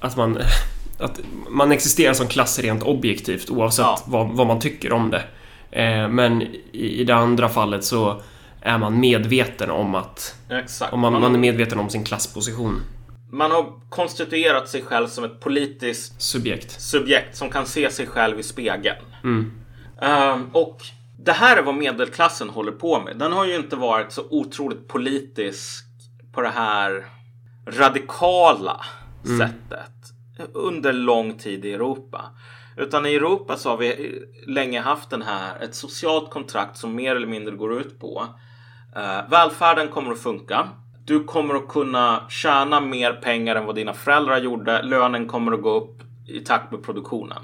att man, att man existerar som klass rent objektivt oavsett Ja. vad, vad man tycker om det. Eh, men i, i det andra fallet så är man medveten om att... Exakt. Om man, man är medveten om sin klassposition. Man har konstituerat sig själv som ett politiskt Subjekt. subjekt som kan se sig själv i spegeln. Ehm, och det här är vad medelklassen håller på med. Den har ju inte varit så otroligt politisk på det här radikala sättet under lång tid i Europa. Utan i Europa så har vi länge haft den här, ett socialt kontrakt som mer eller mindre går ut på eh, välfärden kommer att funka. Du kommer att kunna tjäna mer pengar än vad dina föräldrar gjorde. Lönen kommer att gå upp i takt med produktionen.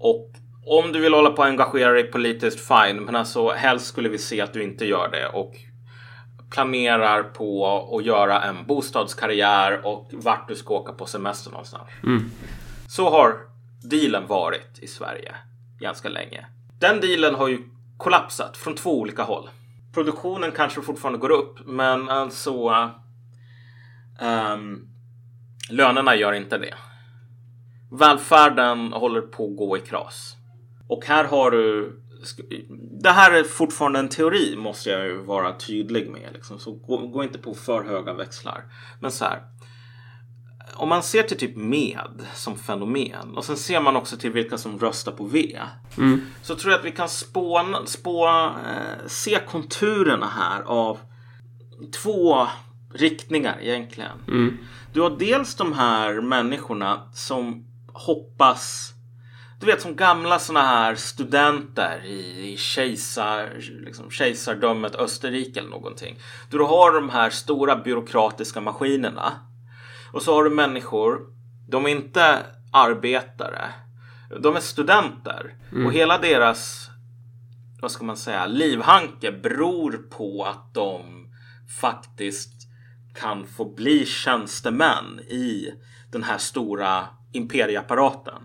Och om du vill hålla på och engagera dig politiskt, fine. Men alltså helst skulle vi se att du inte gör det och planerar på att göra en bostadskarriär och vart du ska åka på semester någonstans. Så har dealen varit i Sverige ganska länge. Den dealen har ju kollapsat från två olika håll. Produktionen kanske fortfarande går upp, men alltså um, lönerna gör inte det. Välfärden håller på att gå i kras. Och här har du... Det här är fortfarande en teori måste jag ju vara tydlig med. Liksom. Så gå, gå inte på för höga växlar. Men så här. Om man ser till typ med som fenomen och sen ser man också till vilka som röstar på V. Så tror jag att vi kan spåna, spå, eh, se konturerna här av två riktningar egentligen. Du har dels de här människorna som hoppas du vet som gamla såna här studenter i kejsar, liksom, kejsardömet Österrike eller någonting. Du har de här stora byråkratiska maskinerna. Och så har du människor, de är inte arbetare. De är studenter. Och hela deras, vad ska man säga, livhanke beror på att de faktiskt kan få bli tjänstemän i den här stora imperieapparaten.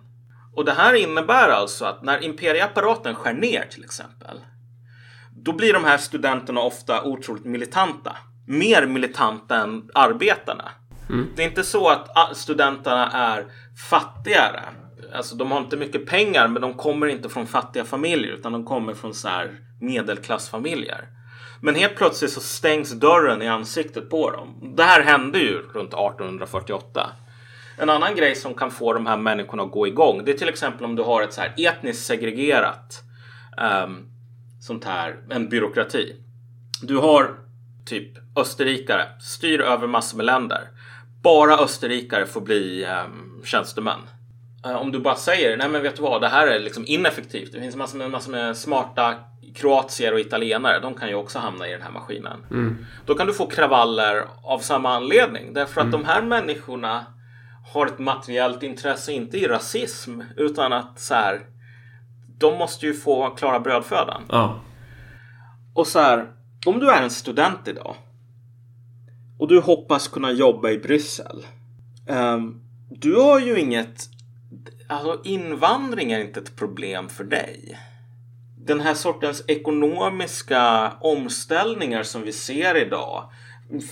Och det här innebär alltså att när imperieapparaten skär ner till exempel. Då blir de här studenterna ofta otroligt militanta. Mer militanta än arbetarna. Mm. Det är inte så att studenterna är fattigare. Alltså de har inte mycket pengar men de kommer inte från fattiga familjer utan de kommer från så här medelklassfamiljer. Men helt plötsligt så stängs dörren i ansiktet på dem. Det här hände ju runt 1848. En annan grej som kan få de här människorna att gå igång. Det är till exempel om du har ett så här etniskt segregerat um, sånt här, en byråkrati. Du har typ österrikare, styr över massor med länder. Bara österrikare får bli um, tjänstemän. Eh, om du bara säger, nej men vet du vad, det här är liksom ineffektivt. Det finns massor med, massor med smarta kroatier och italienare. De kan ju också hamna i den här maskinen. Då kan du få kravaller av samma anledning. Därför att de här människorna har ett materiellt intresse, inte i rasism, utan att så här, de måste ju få klara brödfödan. Ja. Och så här, om du är en student idag och du hoppas kunna jobba i Bryssel. ehm, du har ju inget, alltså invandring är inte ett problem för dig. Den här sortens ekonomiska omställningar som vi ser idag.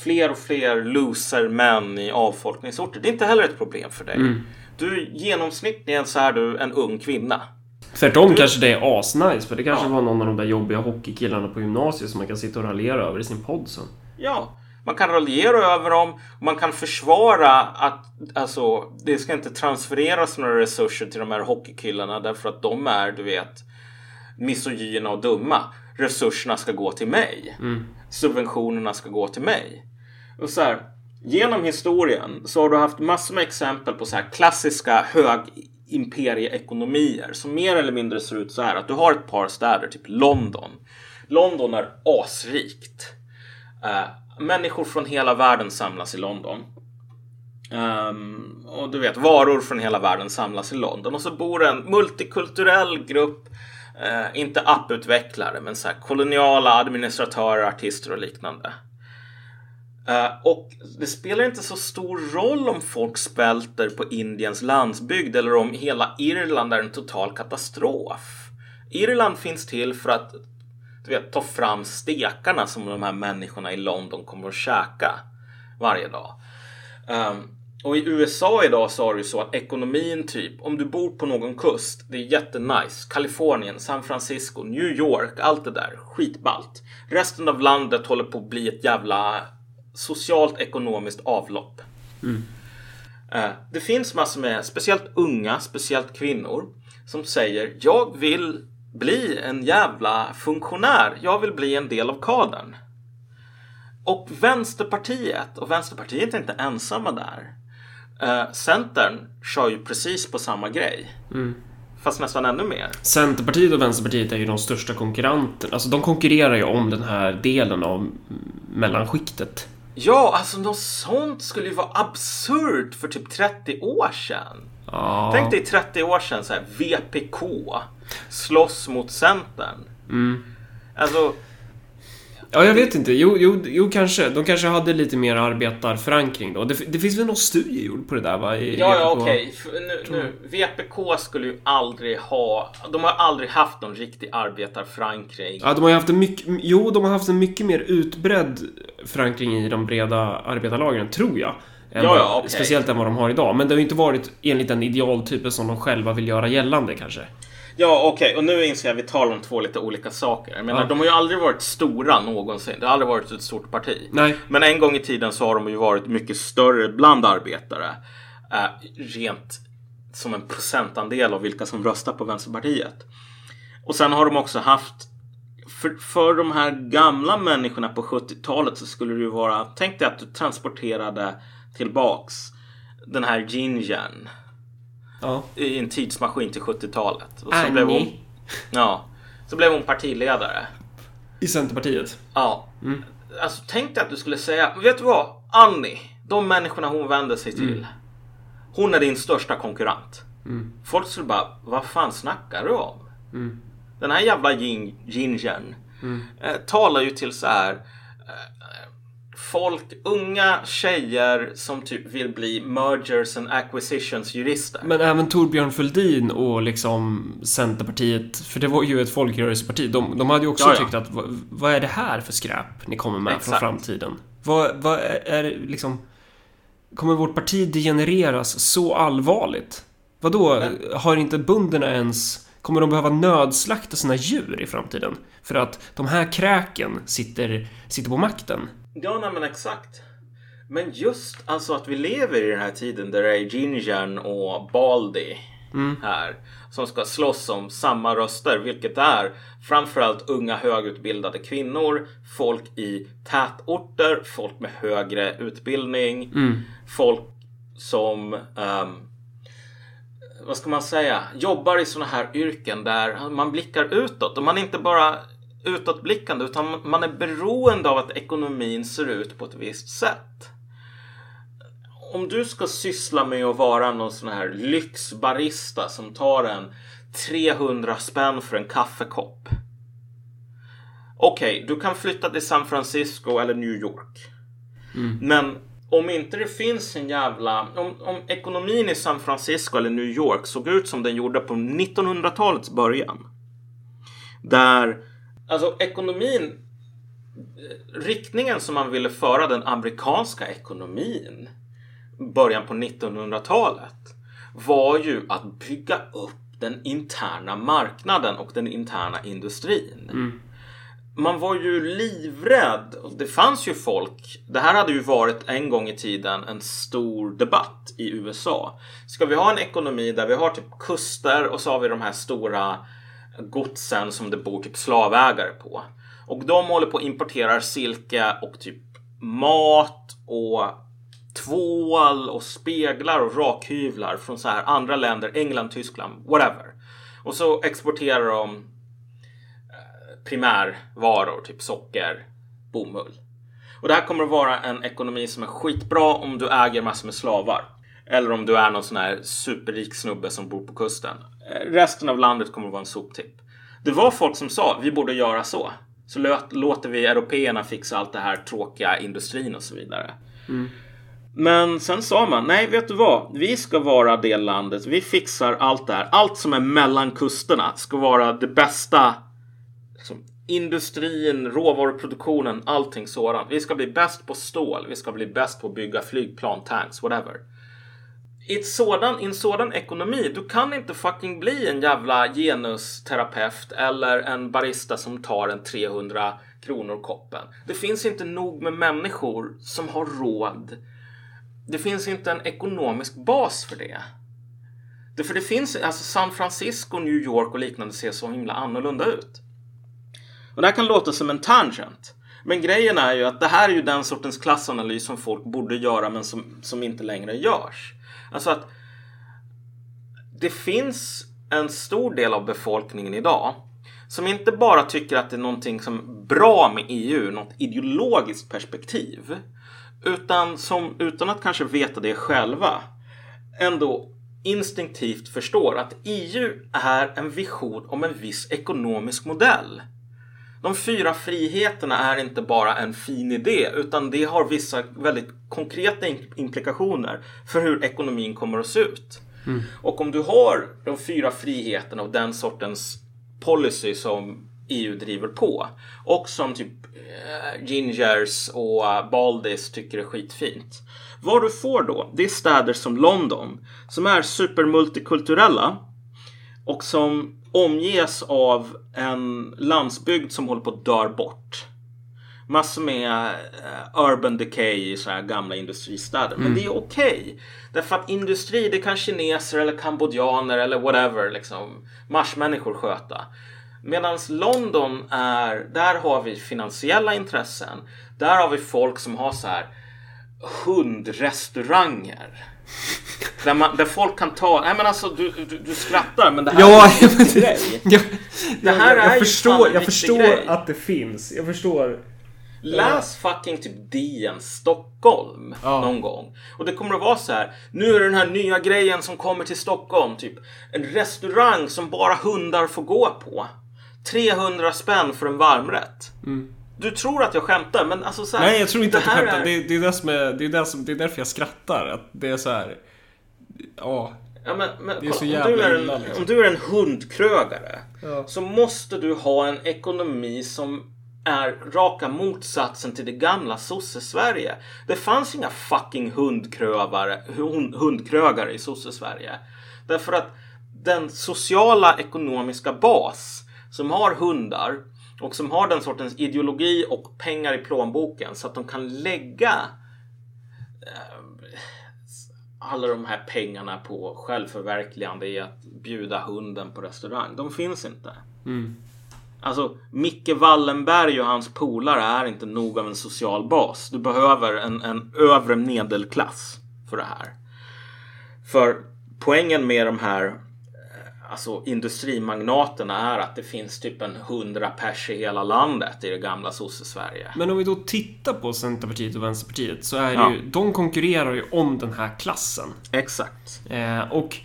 Fler och fler loser-män i avfolkningsorter. Det är inte heller ett problem för dig. Du genomsnittligen så är du en ung kvinna. Tvärtom kanske det är asnice, för det kanske Ja. var någon av de där jobbiga hockeykillarna på gymnasiet som man kan sitta och raljera över i sin podd sen. Ja, man kan raljera över dem. och Man kan försvara att alltså, det ska inte transfereras några resurser till de här hockeykillarna därför att de är, du vet, misogyna och dumma. Resurserna ska gå till mig. Subventionerna ska gå till mig. Och så här, genom historien så har du haft massor med exempel på så här klassiska högimperieekonomier som mer eller mindre ser ut så här att du har ett par städer, typ London. London är asrikt. Människor från hela världen samlas i London. Um, och du vet, varor från hela världen samlas i London. Och så bor en multikulturell grupp, uh, inte apputvecklare, men så här koloniala administratörer, artister och liknande. Uh, och det spelar inte så stor roll om folk spälter på Indiens landsbygd eller om hela Irland är en total katastrof. Irland finns till för att du vet, ta fram stekarna som de här människorna i London kommer att käka varje dag. Ehm, och i USA idag så har du så att ekonomin typ, om du bor på någon kust, det är jättenice. Kalifornien, San Francisco, New York, allt det där, skitballt. Resten av landet håller på att bli ett jävla socialt ekonomiskt avlopp. Eh, Det finns massor med, speciellt unga, speciellt kvinnor, som säger jag vill bli en jävla funktionär. Jag vill bli en del av kadern. Och Vänsterpartiet, och Vänsterpartiet är inte ensamma där. Eh, Centern kör ju precis på samma grej. Fast nästan ännu mer. Centerpartiet och Vänsterpartiet är ju de största konkurrenterna. Alltså de konkurrerar ju om den här delen av mm, mellanskiktet. Ja, alltså något sånt skulle ju vara absurt för typ 30 år sedan. Ja. Tänk dig 30 år sedan så här, VPK slåss mot Centern. Alltså, Ja, jag vet inte. Jo, jo, jo, kanske. De kanske hade lite mer arbetarförankring då. Det, det finns väl någon studie gjord på det där, va? I ja, ja, okej. F- Nu, nu, VPK skulle ju aldrig ha, de har aldrig haft någon riktig arbetarförankring. Ja, de har haft en mycket... Jo, de har haft en mycket mer utbredd förankring i de breda arbetarlagren, tror jag. Än Ja, ja, okej. Speciellt än vad de har idag. Men det har ju inte varit enligt den idealtypen som de själva vill göra gällande, kanske. Ja, okej. Och nu inser jag att vi talar om två lite olika saker. Jag menar, Ja. de har ju aldrig varit stora någonsin. Det har aldrig varit ett stort parti. Nej. Men en gång i tiden så har de ju varit mycket större bland arbetare. Eh, rent som en procentandel av vilka som röstar på Vänsterpartiet. Och sen har de också haft för, för de här gamla människorna på 70-talet så skulle det ju vara Tänk dig att du transporterade tillbaks den här gingern Ja. i en tidsmaskin till 70-talet. Och så Annie. blev hon, ja, så blev hon partiledare. I Centerpartiet. Ja. Alltså tänk dig att du skulle säga, vet du vad? Annie, de människorna hon vänder sig till. Hon är din största konkurrent. Folk skulle bara, vad fan snackar du om? Den här jävla gin- gingern eh, talar ju till så här folk, unga tjejer som typ vill bli mergers and acquisitions jurister. Men även Torbjörn Fälldin och liksom Centerpartiet, för det var ju ett folkrörelseparti, de, de hade ju också Ja, ja. tyckt att vad, är det här för skräp ni kommer med från Exakt. framtiden? Vad, vad är, det liksom... Kommer vårt parti degenereras så allvarligt? Vadå, har inte bönderna ens... Kommer de behöva nödslakta sina djur i framtiden? För att de här kräken sitter, sitter på makten? Ja, nej men exakt. Men just alltså att vi lever i den här tiden där det är Gingern och Baldi här som ska slåss om samma röster, vilket är framförallt unga högutbildade kvinnor, folk i tätorter, folk med högre utbildning, folk som ehm, vad ska man säga, jobbar i sådana här yrken där man blickar utåt och man inte bara utåtblickande utan man är beroende av att ekonomin ser ut på ett visst sätt. Om du ska syssla med att vara någon sån här lyxbarista som tar en 300 spänn för en kaffekopp. Okej, du kan flytta till San Francisco eller New York. Men om inte det finns en jävla... Om, om ekonomin i San Francisco eller New York såg ut som den gjorde på 1900-talets början. Där... Alltså ekonomin... Riktningen som man ville föra den amerikanska ekonomin början på 1900-talet var ju att bygga upp den interna marknaden och den interna industrin man var ju livrädd. Det fanns ju folk. Det här hade ju varit en gång i tiden en stor debatt i USA. Ska vi ha en ekonomi där vi har typ kuster och så har vi de här stora godsen som det bor typ slavägare på. Och de håller på att importera silke och typ mat och tvål och speglar och rakhyvlar från så här andra länder, England, Tyskland, whatever. Och så exporterar de eh, primärvaror, typ socker, bomull. Och det här kommer att vara en ekonomi som är skitbra om du äger massor med slavar. Eller om du är någon sån här superrik snubbe som bor på kusten. Eh, Resten av landet kommer att vara en soptipp. Det var folk som sa vi borde göra så. Så låt, låter vi européerna fixa allt det här tråkiga industrin och så vidare. Men sen sa man, nej vet du vad? Vi ska vara det landet, vi fixar allt det här. Allt som är mellan kusterna ska vara det bästa liksom, industrin, råvaruproduktionen, allting sådant. Vi ska bli bäst på stål, vi ska bli bäst på att bygga flygplan, tanks, whatever. I, ett sådan, I en sådan ekonomi, du kan inte fucking bli en jävla genusterapeut eller en barista som tar en 300 kronor koppen. Det finns inte nog med människor som har råd det finns inte en ekonomisk bas för det. det för det finns, alltså San Francisco, New York och liknande ser så himla annorlunda ut. Och det här kan låta som en tangent. Men grejen är ju att det här är ju den sortens klassanalys som folk borde göra men som, som inte längre görs. Alltså att det finns en stor del av befolkningen idag som inte bara tycker att det är någonting som är bra med EU, något ideologiskt perspektiv, utan som utan att kanske veta det själva ändå instinktivt förstår att EU är en vision om en viss ekonomisk modell. De fyra friheterna är inte bara en fin idé utan det har vissa väldigt konkreta implikationer för hur ekonomin kommer att se ut. Mm. Och om du har de fyra friheterna och den sortens policy som EU driver på och som typ uh, Gingers och uh, Baldis tycker är skitfint. Vad du får då, det är städer som London som är supermultikulturella och som omges av en landsbygd som håller på att dö bort. Massor med uh, urban decay i så här gamla industristäder. Mm. Men det är okej. Okay. Därför att industri, det kan kineser eller kambodjaner eller whatever, liksom marsmänniskor sköta. Medan London är, där har vi finansiella intressen. Där har vi folk som har så här hundrestauranger. Där, man, där folk kan ta, nej men alltså du, du, du skrattar men det här ja, är en viktig grej. Ja, det här jag, jag, är förstår, Jag förstår grej. att det finns. Jag förstår. Läs fucking typ DN Stockholm ja. någon gång. Och det kommer att vara så här. Nu är det den här nya grejen som kommer till Stockholm. Typ en restaurang som bara hundar får gå på. 300 spänn för en varmrätt. Mm. Du tror att jag skämtar men alltså så här, Nej jag tror inte att du skämtar. Är... Det, det, är det, som är, det, är det, som, det är därför jag skrattar. Att det är så här. Ja. Ja, men, men, det är så jävla om, du är en, liksom. om du är en hundkrögare ja. så måste du ha en ekonomi som är raka motsatsen till det gamla sosse-Sverige. Det fanns inga fucking hundkrövare, hund, hundkrögare i sosse-Sverige. Därför att den sociala ekonomiska bas som har hundar och som har den sortens ideologi och pengar i plånboken så att de kan lägga eh, alla de här pengarna på självförverkligande i att bjuda hunden på restaurang. De finns inte. Mm. Alltså Micke Wallenberg och hans polare är inte nog av en social bas. Du behöver en, en övre medelklass för det här. För poängen med de här alltså industrimagnaterna är att det finns typ en hundra pers i hela landet i det gamla sosse-Sverige. Men om vi då tittar på Centerpartiet och Vänsterpartiet så är ja. ju, de konkurrerar ju om den här klassen. Exakt. Eh, och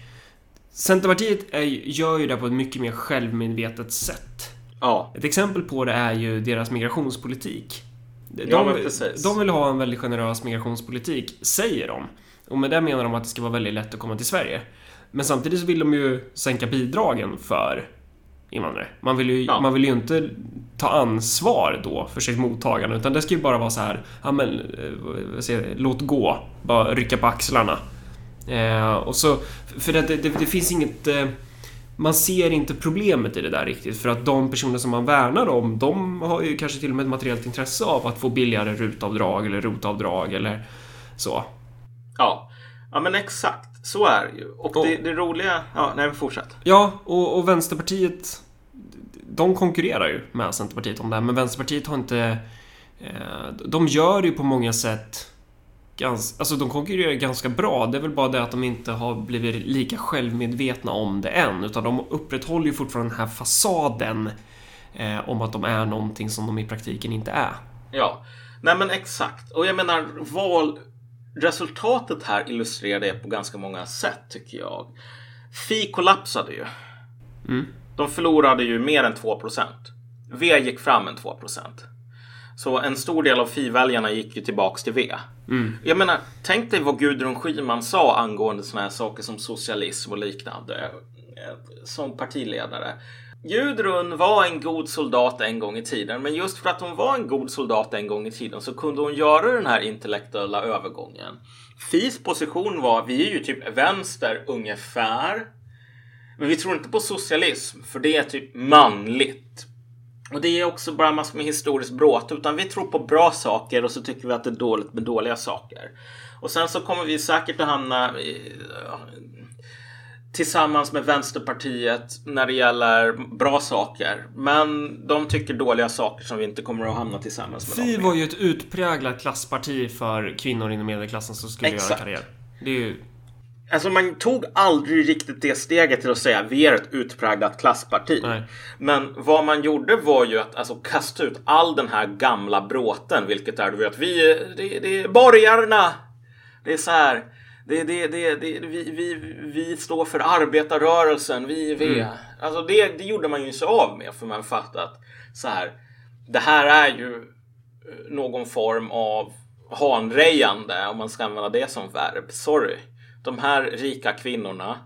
Centerpartiet är, gör ju det på ett mycket mer självmedvetet sätt. Ja. Ett exempel på det är ju deras migrationspolitik. De, ja, de vill ha en väldigt generös migrationspolitik, säger de. Och med det menar de att det ska vara väldigt lätt att komma till Sverige. Men samtidigt så vill de ju sänka bidragen för invandrare. Man vill ju, ja. man vill ju inte ta ansvar då för sitt mottagande utan det ska ju bara vara så här, ja men eh, låt gå, bara rycka på axlarna. Eh, och så, för det, det, det, finns inget eh, man ser inte problemet i det där riktigt för att de personer som man värnar om de har ju kanske till och med ett materiellt intresse av att få billigare rutavdrag eller rotavdrag eller så. Ja, ja men exakt. Så är det ju. Och, och det, det, roliga... Ja, nej, fortsätt. Ja, och, och Vänsterpartiet... De konkurrerar ju med Centerpartiet om det här, men Vänsterpartiet har inte... Eh, de gör ju på många sätt... Gans, alltså de konkurrerar ganska bra. Det är väl bara det att de inte har blivit lika självmedvetna om det än. Utan de upprätthåller ju fortfarande den här fasaden eh, om att de är någonting som de i praktiken inte är. Ja, nej men exakt. Och jag menar val resultatet här illustrerar det på ganska många sätt tycker jag. Fi kollapsade ju. Mm. De förlorade ju mer än 2% V gick fram en 2% Så en stor del av Fi-väljarna gick ju tillbaks till V. Mm. Jag menar, tänk dig vad Gudrun Schyman sa angående såna här saker som socialism och liknande som partiledare. Gudrun var en god soldat en gång i tiden, men just för att hon var en god soldat en gång i tiden så kunde hon göra den här intellektuella övergången. Fis position var, vi är ju typ vänster ungefär. Men vi tror inte på socialism, för det är typ manligt. Och det är också bara massor med historiskt bråte. Utan vi tror på bra saker och så tycker vi att det är dåligt med dåliga saker. Och sen så kommer vi säkert att hamna i, tillsammans med Vänsterpartiet när det gäller bra saker. Men de tycker dåliga saker som vi inte kommer att hamna tillsammans med. Fi var ju ett utpräglat klassparti för kvinnor inom medelklassen som skulle Exakt. göra karriär. Det är ju... Alltså man tog aldrig riktigt det steget till att säga vi är ett utpräglat klassparti. Nej. Men vad man gjorde var ju att alltså, kasta ut all den här gamla bråten, vilket är du vet, vi, det, det är borgarna. Det är så här. Det, det, det, det, vi, vi, vi står för arbetarrörelsen, vi är V. Alltså det, det gjorde man ju sig av med för man fattade att så här. Det här är ju eh, någon form av hanrejande om man ska använda det som verb. Sorry. De här rika kvinnorna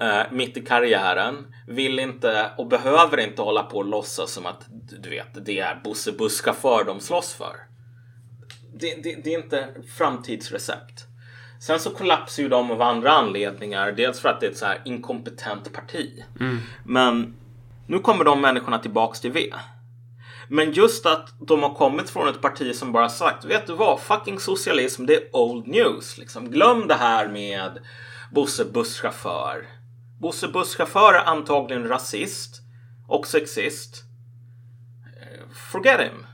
eh, mitt i karriären vill inte och behöver inte hålla på och låtsas som att du vet, det är Bosse busschaufför de slåss för. Det, det, det är inte framtidsrecept. Sen så kollapsar ju de av andra anledningar. Dels för att det är ett så här inkompetent parti. Men nu kommer de människorna tillbaks till V. Men just att de har kommit från ett parti som bara sagt, vet du vad, fucking socialism, det är old news. Liksom. Glöm det här med Bosse busschaufför. Bosse busschaufför är antagligen rasist och sexist. Eh, Forget him.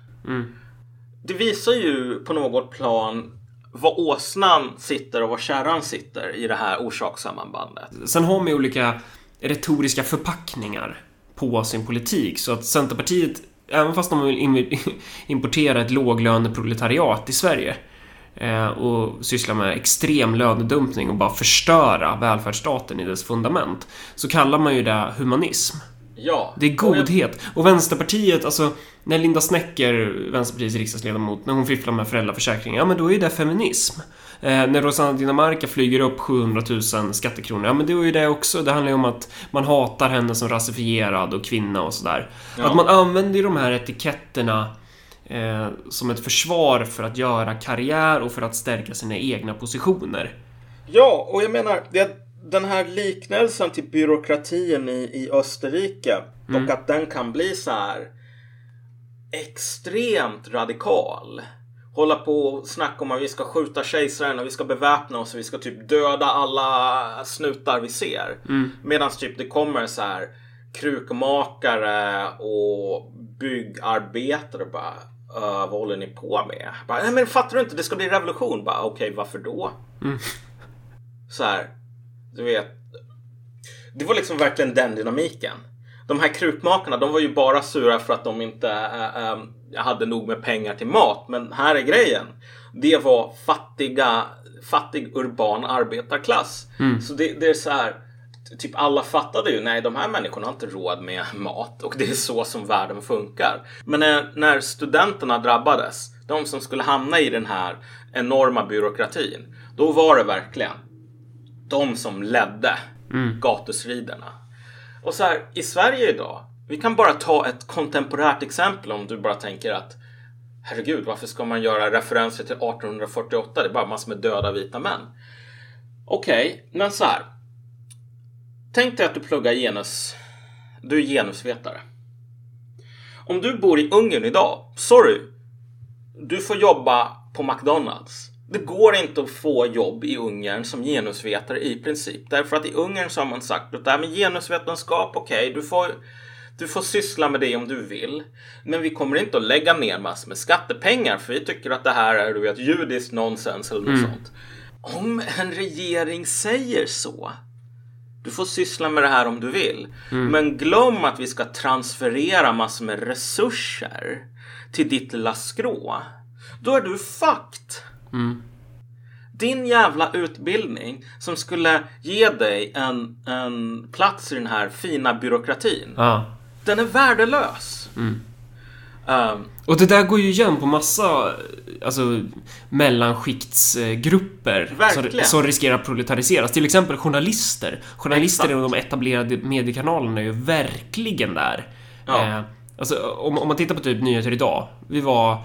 Det visar ju på något plan var åsnan sitter och var kärran sitter i det här orsakssammanbandet. Sen har man ju olika retoriska förpackningar på sin politik. Så att Centerpartiet, även fast de vill importera ett låglöneproletariat i Sverige eh, och syssla med extrem lönedumpning och bara förstöra välfärdsstaten i dess fundament, så kallar man ju det humanism. Ja. Det är och jag- godhet. Och Vänsterpartiet, alltså när Linda Snecker, Vänsterpartiets riksdagsledamot, när hon fifflar med föräldraförsäkringen, ja men då är det feminism. Eh, när Rosanna Dinamarca flyger upp 700 000 skattekronor, ja men det är ju det också. Det handlar ju om att man hatar henne som rasifierad och kvinna och sådär. Ja. Att man använder ju de här etiketterna eh, som ett försvar för att göra karriär och för att stärka sina egna positioner. Ja, och jag menar det, den här liknelsen till byråkratin i, i Österrike och att den kan bli så här extremt radikal. Hålla på och snacka om att vi ska skjuta kejsaren och vi ska beväpna oss och vi ska typ döda alla snutar vi ser. Medan typ det kommer så här krukmakare och byggarbetare och bara "Äh, vad håller ni på med? Bara, Nej men fattar du inte? Det ska bli revolution. Bara Okej, varför då? Så här, du vet. Det var liksom verkligen den dynamiken. De här krukmakarna, de var ju bara sura för att de inte äh, äh, hade nog med pengar till mat. Men här är grejen. Det var fattiga, fattig urban arbetarklass. Så det, det är så här. Typ alla fattade ju, nej de här människorna har inte råd med mat och det är så som världen funkar. Men när, när studenterna drabbades, de som skulle hamna i den här enorma byråkratin, då var det verkligen de som ledde gatustriderna. Och så här, i Sverige idag, vi kan bara ta ett kontemporärt exempel om du bara tänker att herregud, varför ska man göra referenser till 1848? Det är bara massor med döda vita män. Okej, men så här. Tänk dig att du pluggar genus. Du är genusvetare. Om du bor i Ungern idag, sorry. Du får jobba på McDonalds. Det går inte att få jobb i Ungern som genusvetare i princip. Därför att i Ungern så har man sagt att det här med genusvetenskap, okej, du får du får syssla med det om du vill. Men vi kommer inte att lägga ner massor med skattepengar för vi tycker att det här är du vet, judiskt nonsens eller något sånt. Om en regering säger så. Du får syssla med det här om du vill. Men glöm att vi ska transferera massor med resurser till ditt lilla skrå. Då är du fucked. Din jävla utbildning som skulle ge dig en, en plats i den här fina byråkratin. Ja. Den är värdelös. Ehm, Och det där går ju igen på massa alltså, mellanskiktsgrupper som, som riskerar att proletariseras. Till exempel journalister. Journalister Exakt. de etablerade mediekanalerna är ju verkligen där. Ja. Eh, alltså, om, om man tittar på typ nyheter idag. Vi var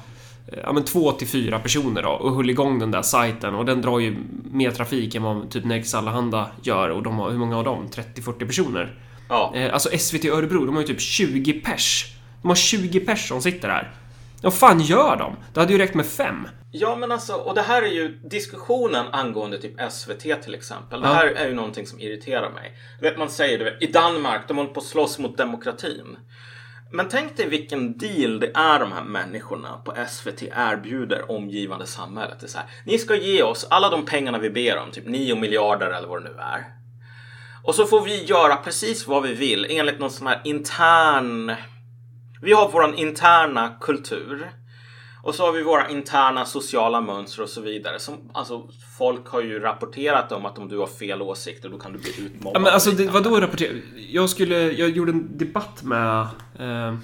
ja, men två till fyra personer då och höll igång den där sajten och den drar ju mer trafik än vad typ Nerikes Allehanda gör och de har, hur många av dem? 30-40 personer. ja. Eh, alltså SVT Örebro, de har ju typ 20 pers. De har 20 personer som sitter här. Vad fan gör de? Det hade ju räckt med fem. Ja, men alltså, och det här är ju diskussionen angående typ SVT till exempel. Det Ja. här är ju någonting som irriterar mig. Du vet, man säger du vet, i Danmark, de håller på att slåss mot demokratin. Men tänk dig vilken deal det är de här människorna på SVT erbjuder omgivande samhället. Det är så här, ni ska ge oss alla de pengarna vi ber om, typ 9 miljarder eller vad det nu är. Och så får vi göra precis vad vi vill enligt någon sån här intern... Vi har våran interna kultur. Och så har vi våra interna sociala mönster och så vidare. Som, alltså, folk har ju rapporterat om att om du har fel åsikter då kan du bli utmobbad. Ja, men alltså, det, vadå rapportera? Jag skulle... Jag gjorde en debatt med... Eh,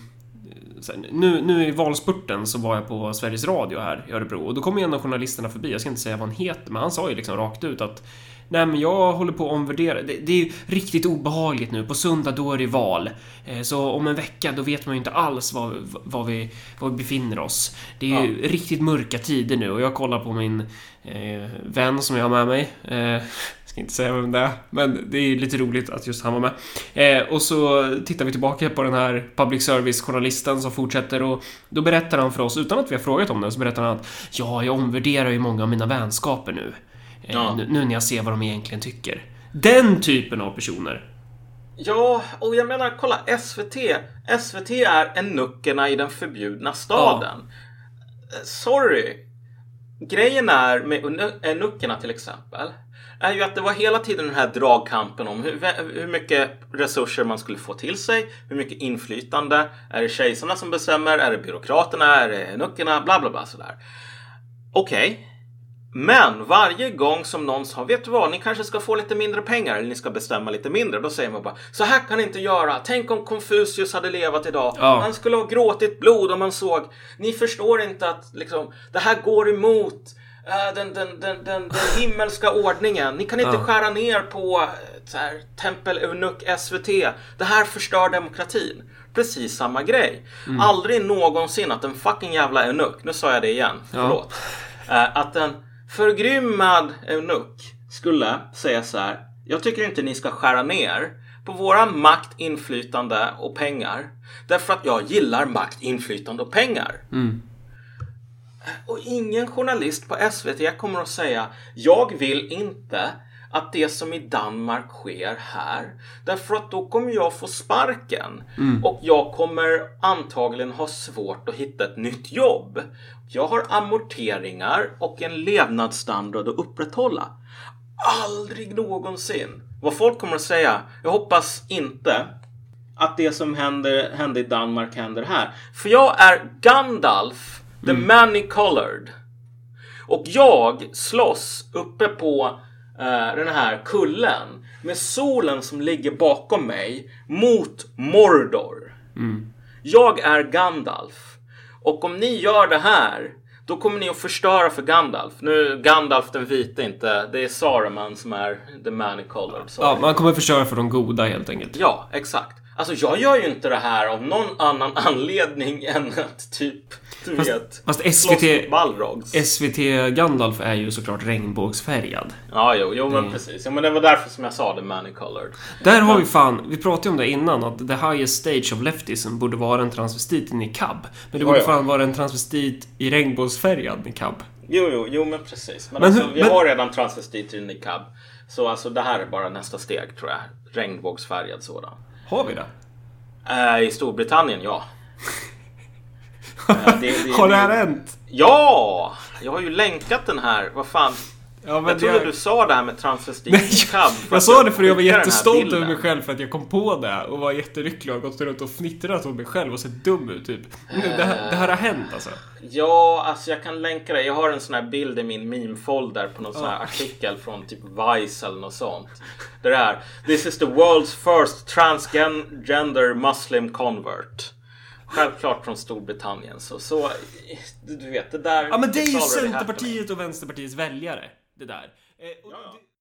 nu, nu i valspurten så var jag på Sveriges Radio här i Örebro och då kom en av journalisterna förbi. Jag ska inte säga vad han heter, men han sa ju liksom rakt ut att Nej men jag håller på att omvärdera. Det, det är ju riktigt obehagligt nu. På söndag då är det val. Eh, Så om en vecka då vet man ju inte alls var, var, vi, var vi befinner oss. Det är ju riktigt mörka tider nu och jag kollar på min eh, vän som jag har med mig. Eh, ska inte säga vem det är, men det är ju lite roligt att just han var med. Eh, och så tittar vi tillbaka på den här public service-journalisten som fortsätter och då berättar han för oss, utan att vi har frågat om det, så berättar han att ja, jag omvärderar ju många av mina vänskaper nu. Eh, Ja. nu, nu när jag ser vad de egentligen tycker. Den typen av personer. Ja, och jag menar kolla SVT. SVT är enuckerna i den förbjudna staden. Eh, Sorry. Grejen är med enu- enuckerna till exempel. Är ju att det var hela tiden den här dragkampen om hur, hur mycket resurser man skulle få till sig. Hur mycket inflytande. Är det kejsarna som bestämmer? Är det byråkraterna? Är det enuckerna? Bla bla bla sådär. Okej. Men varje gång som någon sa, vet du vad, ni kanske ska få lite mindre pengar eller ni ska bestämma lite mindre. Då säger man bara, så här kan ni inte göra. Tänk om Konfucius hade levat idag. Ja. Han skulle ha gråtit blod om han såg. Ni förstår inte att liksom, det här går emot eh, den, den, den, den, den himmelska ordningen. Ni kan inte Ja. skära ner på eh, så här, Tempel Eunuck SVT. Det här förstör demokratin. Precis samma grej. Mm. Aldrig någonsin att en fucking jävla eunuck, nu sa jag det igen, förlåt. Eh, att en förgrymmad eunuck skulle säga så här. Jag tycker inte ni ska skära ner på våra makt, inflytande och pengar. Därför att jag gillar makt, inflytande och pengar. Och ingen journalist på SVT kommer att säga jag vill inte att det som i Danmark sker här. Därför att då kommer jag få sparken. Och jag kommer antagligen ha svårt att hitta ett nytt jobb. Jag har amorteringar och en levnadsstandard att upprätthålla. Aldrig någonsin. Vad folk kommer att säga, jag hoppas inte att det som händer, hände i Danmark händer här. För jag är Gandalf, the many colored. Och jag slåss uppe på eh, den här kullen med solen som ligger bakom mig mot Mordor. Jag är Gandalf. Och om ni gör det här då kommer ni att förstöra för Gandalf. Nu Gandalf den vita inte. Det är Saruman som är the many colored. Ja, man kommer förstöra för de goda helt enkelt. Ja, exakt. Alltså jag gör ju inte det här av någon annan anledning än att typ, du Fast- vet, fast SVT Balrogs. SVT Gandalf är ju såklart regnbågsfärgad. Ja, jo, jo men precis. Ja, men det var därför som jag sa the many colored. Där har vi fan, vi pratade ju om det innan, att the highest stage of leftism borde vara en transvestit i niqab. Men det borde ja. fan vara en transvestit i regnbågsfärgad niqab. Jo, jo, jo, men precis. Men, Men alltså, hur- vi men- har redan transvestiter i niqab. Så alltså det här är bara nästa steg tror jag. Regnbågsfärgad sådan. Har vi det? Eh, I Storbritannien, ja. Eh, det- det- har det här hänt? Ja! Jag har ju länkat den här. Vad fan. Ja, men Jag trodde jag- du sa det här med transvestit Nej, jag att sa det för jag var jättestolt över mig själv för att jag kom på det och var jättelycklig och gått runt och fnittrat åt mig själv och sett dum ut typ. Nu, det, här, det här har hänt alltså. Ja, alltså jag kan länka det. Jag har en sån här bild i min meme-folder på någon sån här artikel från typ Vice eller något sånt. Det är det här. This is the world's first transgender muslim convert. Självklart från Storbritannien. Så, så du vet, det där... Ja men det är ju Centerpartiet och Vänsterpartiets väljare. Det där. Eh, och Ja, ja.